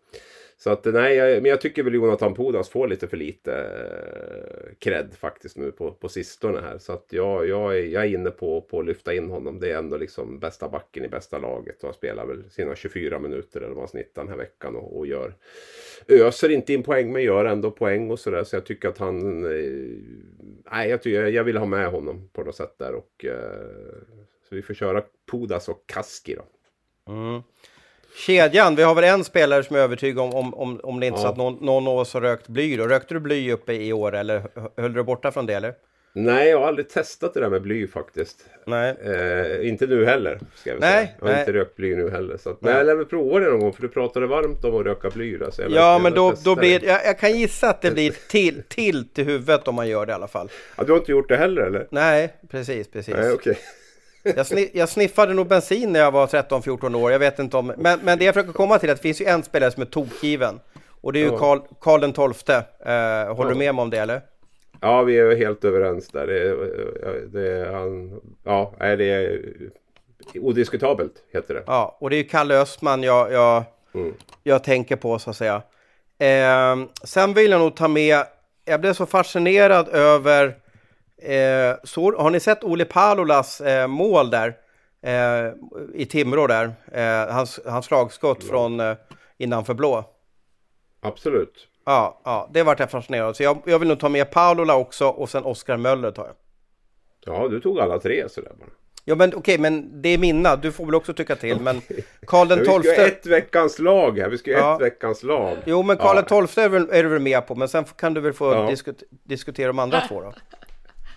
Så att nej, jag, men jag tycker väl Jonathan Pudas får lite för lite eh, cred faktiskt nu på, på sistone här. Så att jag, jag, är, jag är inne på, på att lyfta in honom. Det är ändå liksom bästa backen i bästa laget. Och han spelar väl sina 24 minuter eller vad han snittar den här veckan och, och gör. Öser inte in poäng men gör ändå poäng och sådär. Så jag tycker att han... Eh, nej, jag, tycker, jag vill ha med honom på något sätt där. Och, eh, så vi får köra Pudas och Kaski då. Mm. Kedjan, vi har väl en spelare som är övertygad om, om, om, om det inte ja. så att någon, någon av oss har rökt bly då. Rökte du bly uppe i år eller höll du borta från det eller? Nej, jag har aldrig testat det där med bly faktiskt. Nej. Eh, inte nu heller, ska jag nej, säga. Jag har nej. inte rökt bly nu heller. Så att, men jag lär väl prova det någon gång, för du pratade varmt om att röka bly. Där, så jag ja, men då, då blir jag, jag kan gissa att det blir till, till till huvudet om man gör det i alla fall. Ja, du har inte gjort det heller eller? Nej, precis, precis. Nej, okay. Jag, sniff, jag, sniffade nog bensin när jag var 13-14 år, jag vet inte om... Men, men det jag försöker komma till är att det finns ju en spelare som är tokgiven. Och det är ju Karl, Karl den XII. Eh, håller du med mig om det eller? Ja, vi är helt överens där. Det, det, han, ja, det är odiskutabelt, heter det. Ja, och det är ju Kalle Östman jag, jag, mm. jag tänker på så att säga. Eh, sen vill jag nog ta med, jag blev så fascinerad över Eh, så, har ni sett Ole Palolas eh, mål där? Eh, I Timrå där. Eh, hans, hans slagskott från eh, innanför blå. Absolut. Ja, ja det vart jag fascinerad Så jag, jag vill nog ta med Palola också och sen Oskar Möller tar jag. Ja, du tog alla tre sådär bara. Ja men okej, okay, men det är mina. Du får väl också tycka till. Men Karl den XII... Vi ska ha ett veckans lag här. Vi ska ha ja. ett veckans lag. Jo, men Karl ja. den XII är, är, du väl med på. Men sen kan du väl få ja. diskut diskutera de andra två då.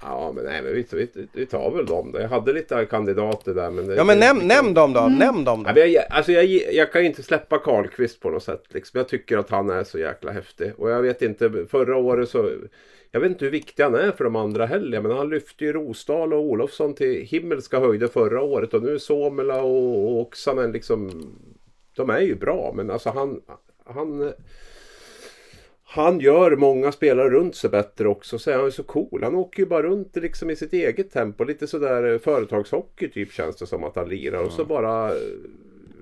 Ja, men nej, men vi, vi, vi tar väl dem då. Jag hade lite kandidater där. Men det, ja, men nämn, det, nämn dem då. Mm. Nämn dem då. Ja, jag, alltså, jag, jag kan inte släppa Karlqvist på något sätt. Liksom. Jag tycker att han är så jäkla häftig. Och jag vet inte, förra året så... Jag vet inte hur viktig han är för de andra heller. Men han lyfte ju Rosdahl och Olofsson till himmelska höjder förra året. Och nu är Somela och, och Oksanen liksom... De är ju bra, men alltså han... han han gör många spelare runt sig bättre också. Så är han ju så cool. Han åker ju bara runt liksom i sitt eget tempo. Lite sådär eh, företagshockey typ känns det som att han lirar. Och så bara eh,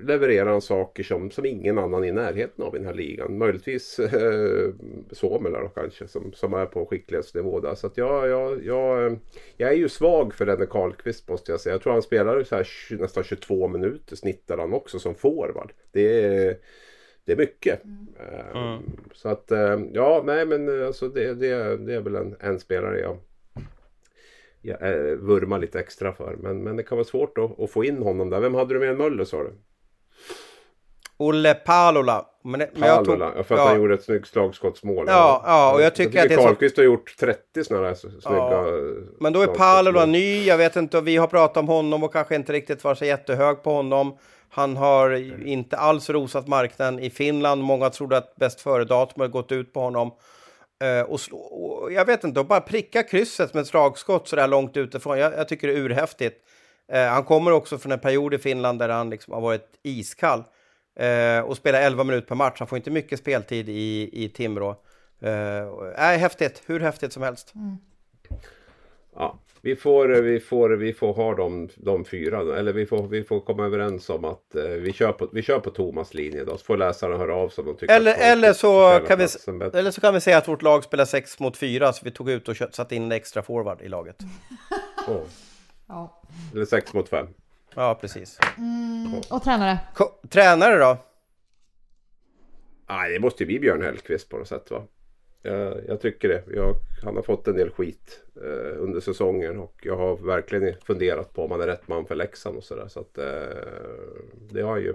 levererar han saker som, som ingen annan i närheten av i den här ligan. Möjligtvis eh, Somela då kanske som, som är på skicklighetsnivå där. Så att jag, jag, jag, jag är ju svag för Lenne Karlqvist måste jag säga. Jag tror han spelar så här nästan 22 minuter snittar han också som forward. Det är det är mycket. Mm. Um, så att um, ja, nej men eh, alltså det, det, det är väl en, en spelare jag, jag äh, vurmar lite extra för. Men, men det kan vara svårt att, att få in honom där. Vem hade du med en Möller sa du? Olle Palola. Men, men Palola, tog, för att ja. han gjorde ett snyggt slagskottsmål. Ja, ja, och jag tycker, jag tycker att Karlqvist så... har gjort 30 sådana här snygga ja. Men då är Palola ny, jag vet inte, vi har pratat om honom och kanske inte riktigt var så jättehög på honom. Han har inte alls rosat marknaden i Finland. Många trodde att bäst före-datum gått ut på honom. Eh, och, slå, och, jag vet inte, att bara pricka krysset med ett slagskott så där långt utifrån. Jag, jag tycker det är urhäftigt. Eh, han kommer också från en period i Finland där han liksom har varit iskall. Eh, och spelar 11 minuter per match. Han får inte mycket speltid i, i Timrå. Eh, häftigt, hur häftigt som helst. Mm. Ja, vi får, vi får, vi får ha de, de fyra, eller vi får, vi får komma överens om att eh, vi, kör på, vi kör på Thomas linje då, så får läsarna höra av sig om de tycker eller, eller, så kan vi, eller så kan vi säga att vårt lag spelar 6 mot 4, så vi tog ut och satte in en extra forward i laget. oh. ja. Eller 6 mot 5. Ja, precis. Mm, och tränare? Ko tränare då? Nej, det måste ju bli Björn Hellkvist på något sätt va? Jag, jag tycker det. Jag, han har fått en del skit eh, under säsongen och jag har verkligen funderat på om han är rätt man för Leksand och sådär. Så att eh, det har ju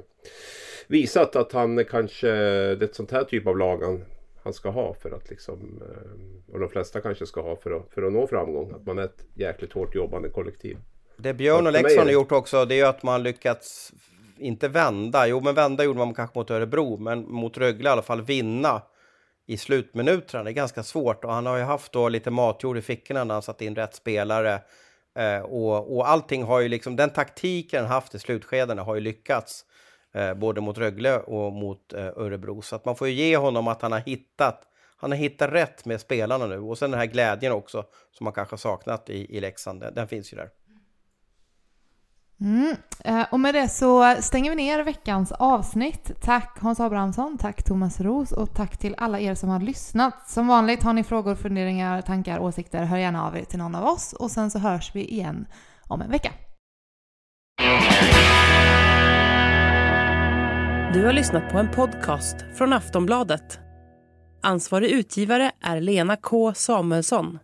visat att han kanske, det är ett sånt här typ av lag han, han ska ha för att liksom, eh, och de flesta kanske ska ha för att, för att nå framgång. Att man är ett jäkligt hårt jobbande kollektiv. Det Björn och Leksand har gjort också, det är ju att man lyckats, inte vända, jo men vända gjorde man kanske mot Örebro, men mot Rögle i alla fall vinna i slutminuterna. Det är ganska svårt och han har ju haft då lite matjord i fickorna när han satt in rätt spelare. Eh, och, och allting har ju liksom, den taktiken han haft i slutskedena har ju lyckats. Eh, både mot Rögle och mot eh, Örebro. Så att man får ju ge honom att han har hittat han har hittat rätt med spelarna nu och sen den här glädjen också som man kanske saknat i, i Leksand, den, den finns ju där. Mm. Eh, och med det så stänger vi ner veckans avsnitt. Tack Hans Abrahamsson, tack Thomas Ros och tack till alla er som har lyssnat. Som vanligt har ni frågor, funderingar, tankar, åsikter, hör gärna av er till någon av oss och sen så hörs vi igen om en vecka. Du har lyssnat på en podcast från Aftonbladet. Ansvarig utgivare är Lena K Samuelsson.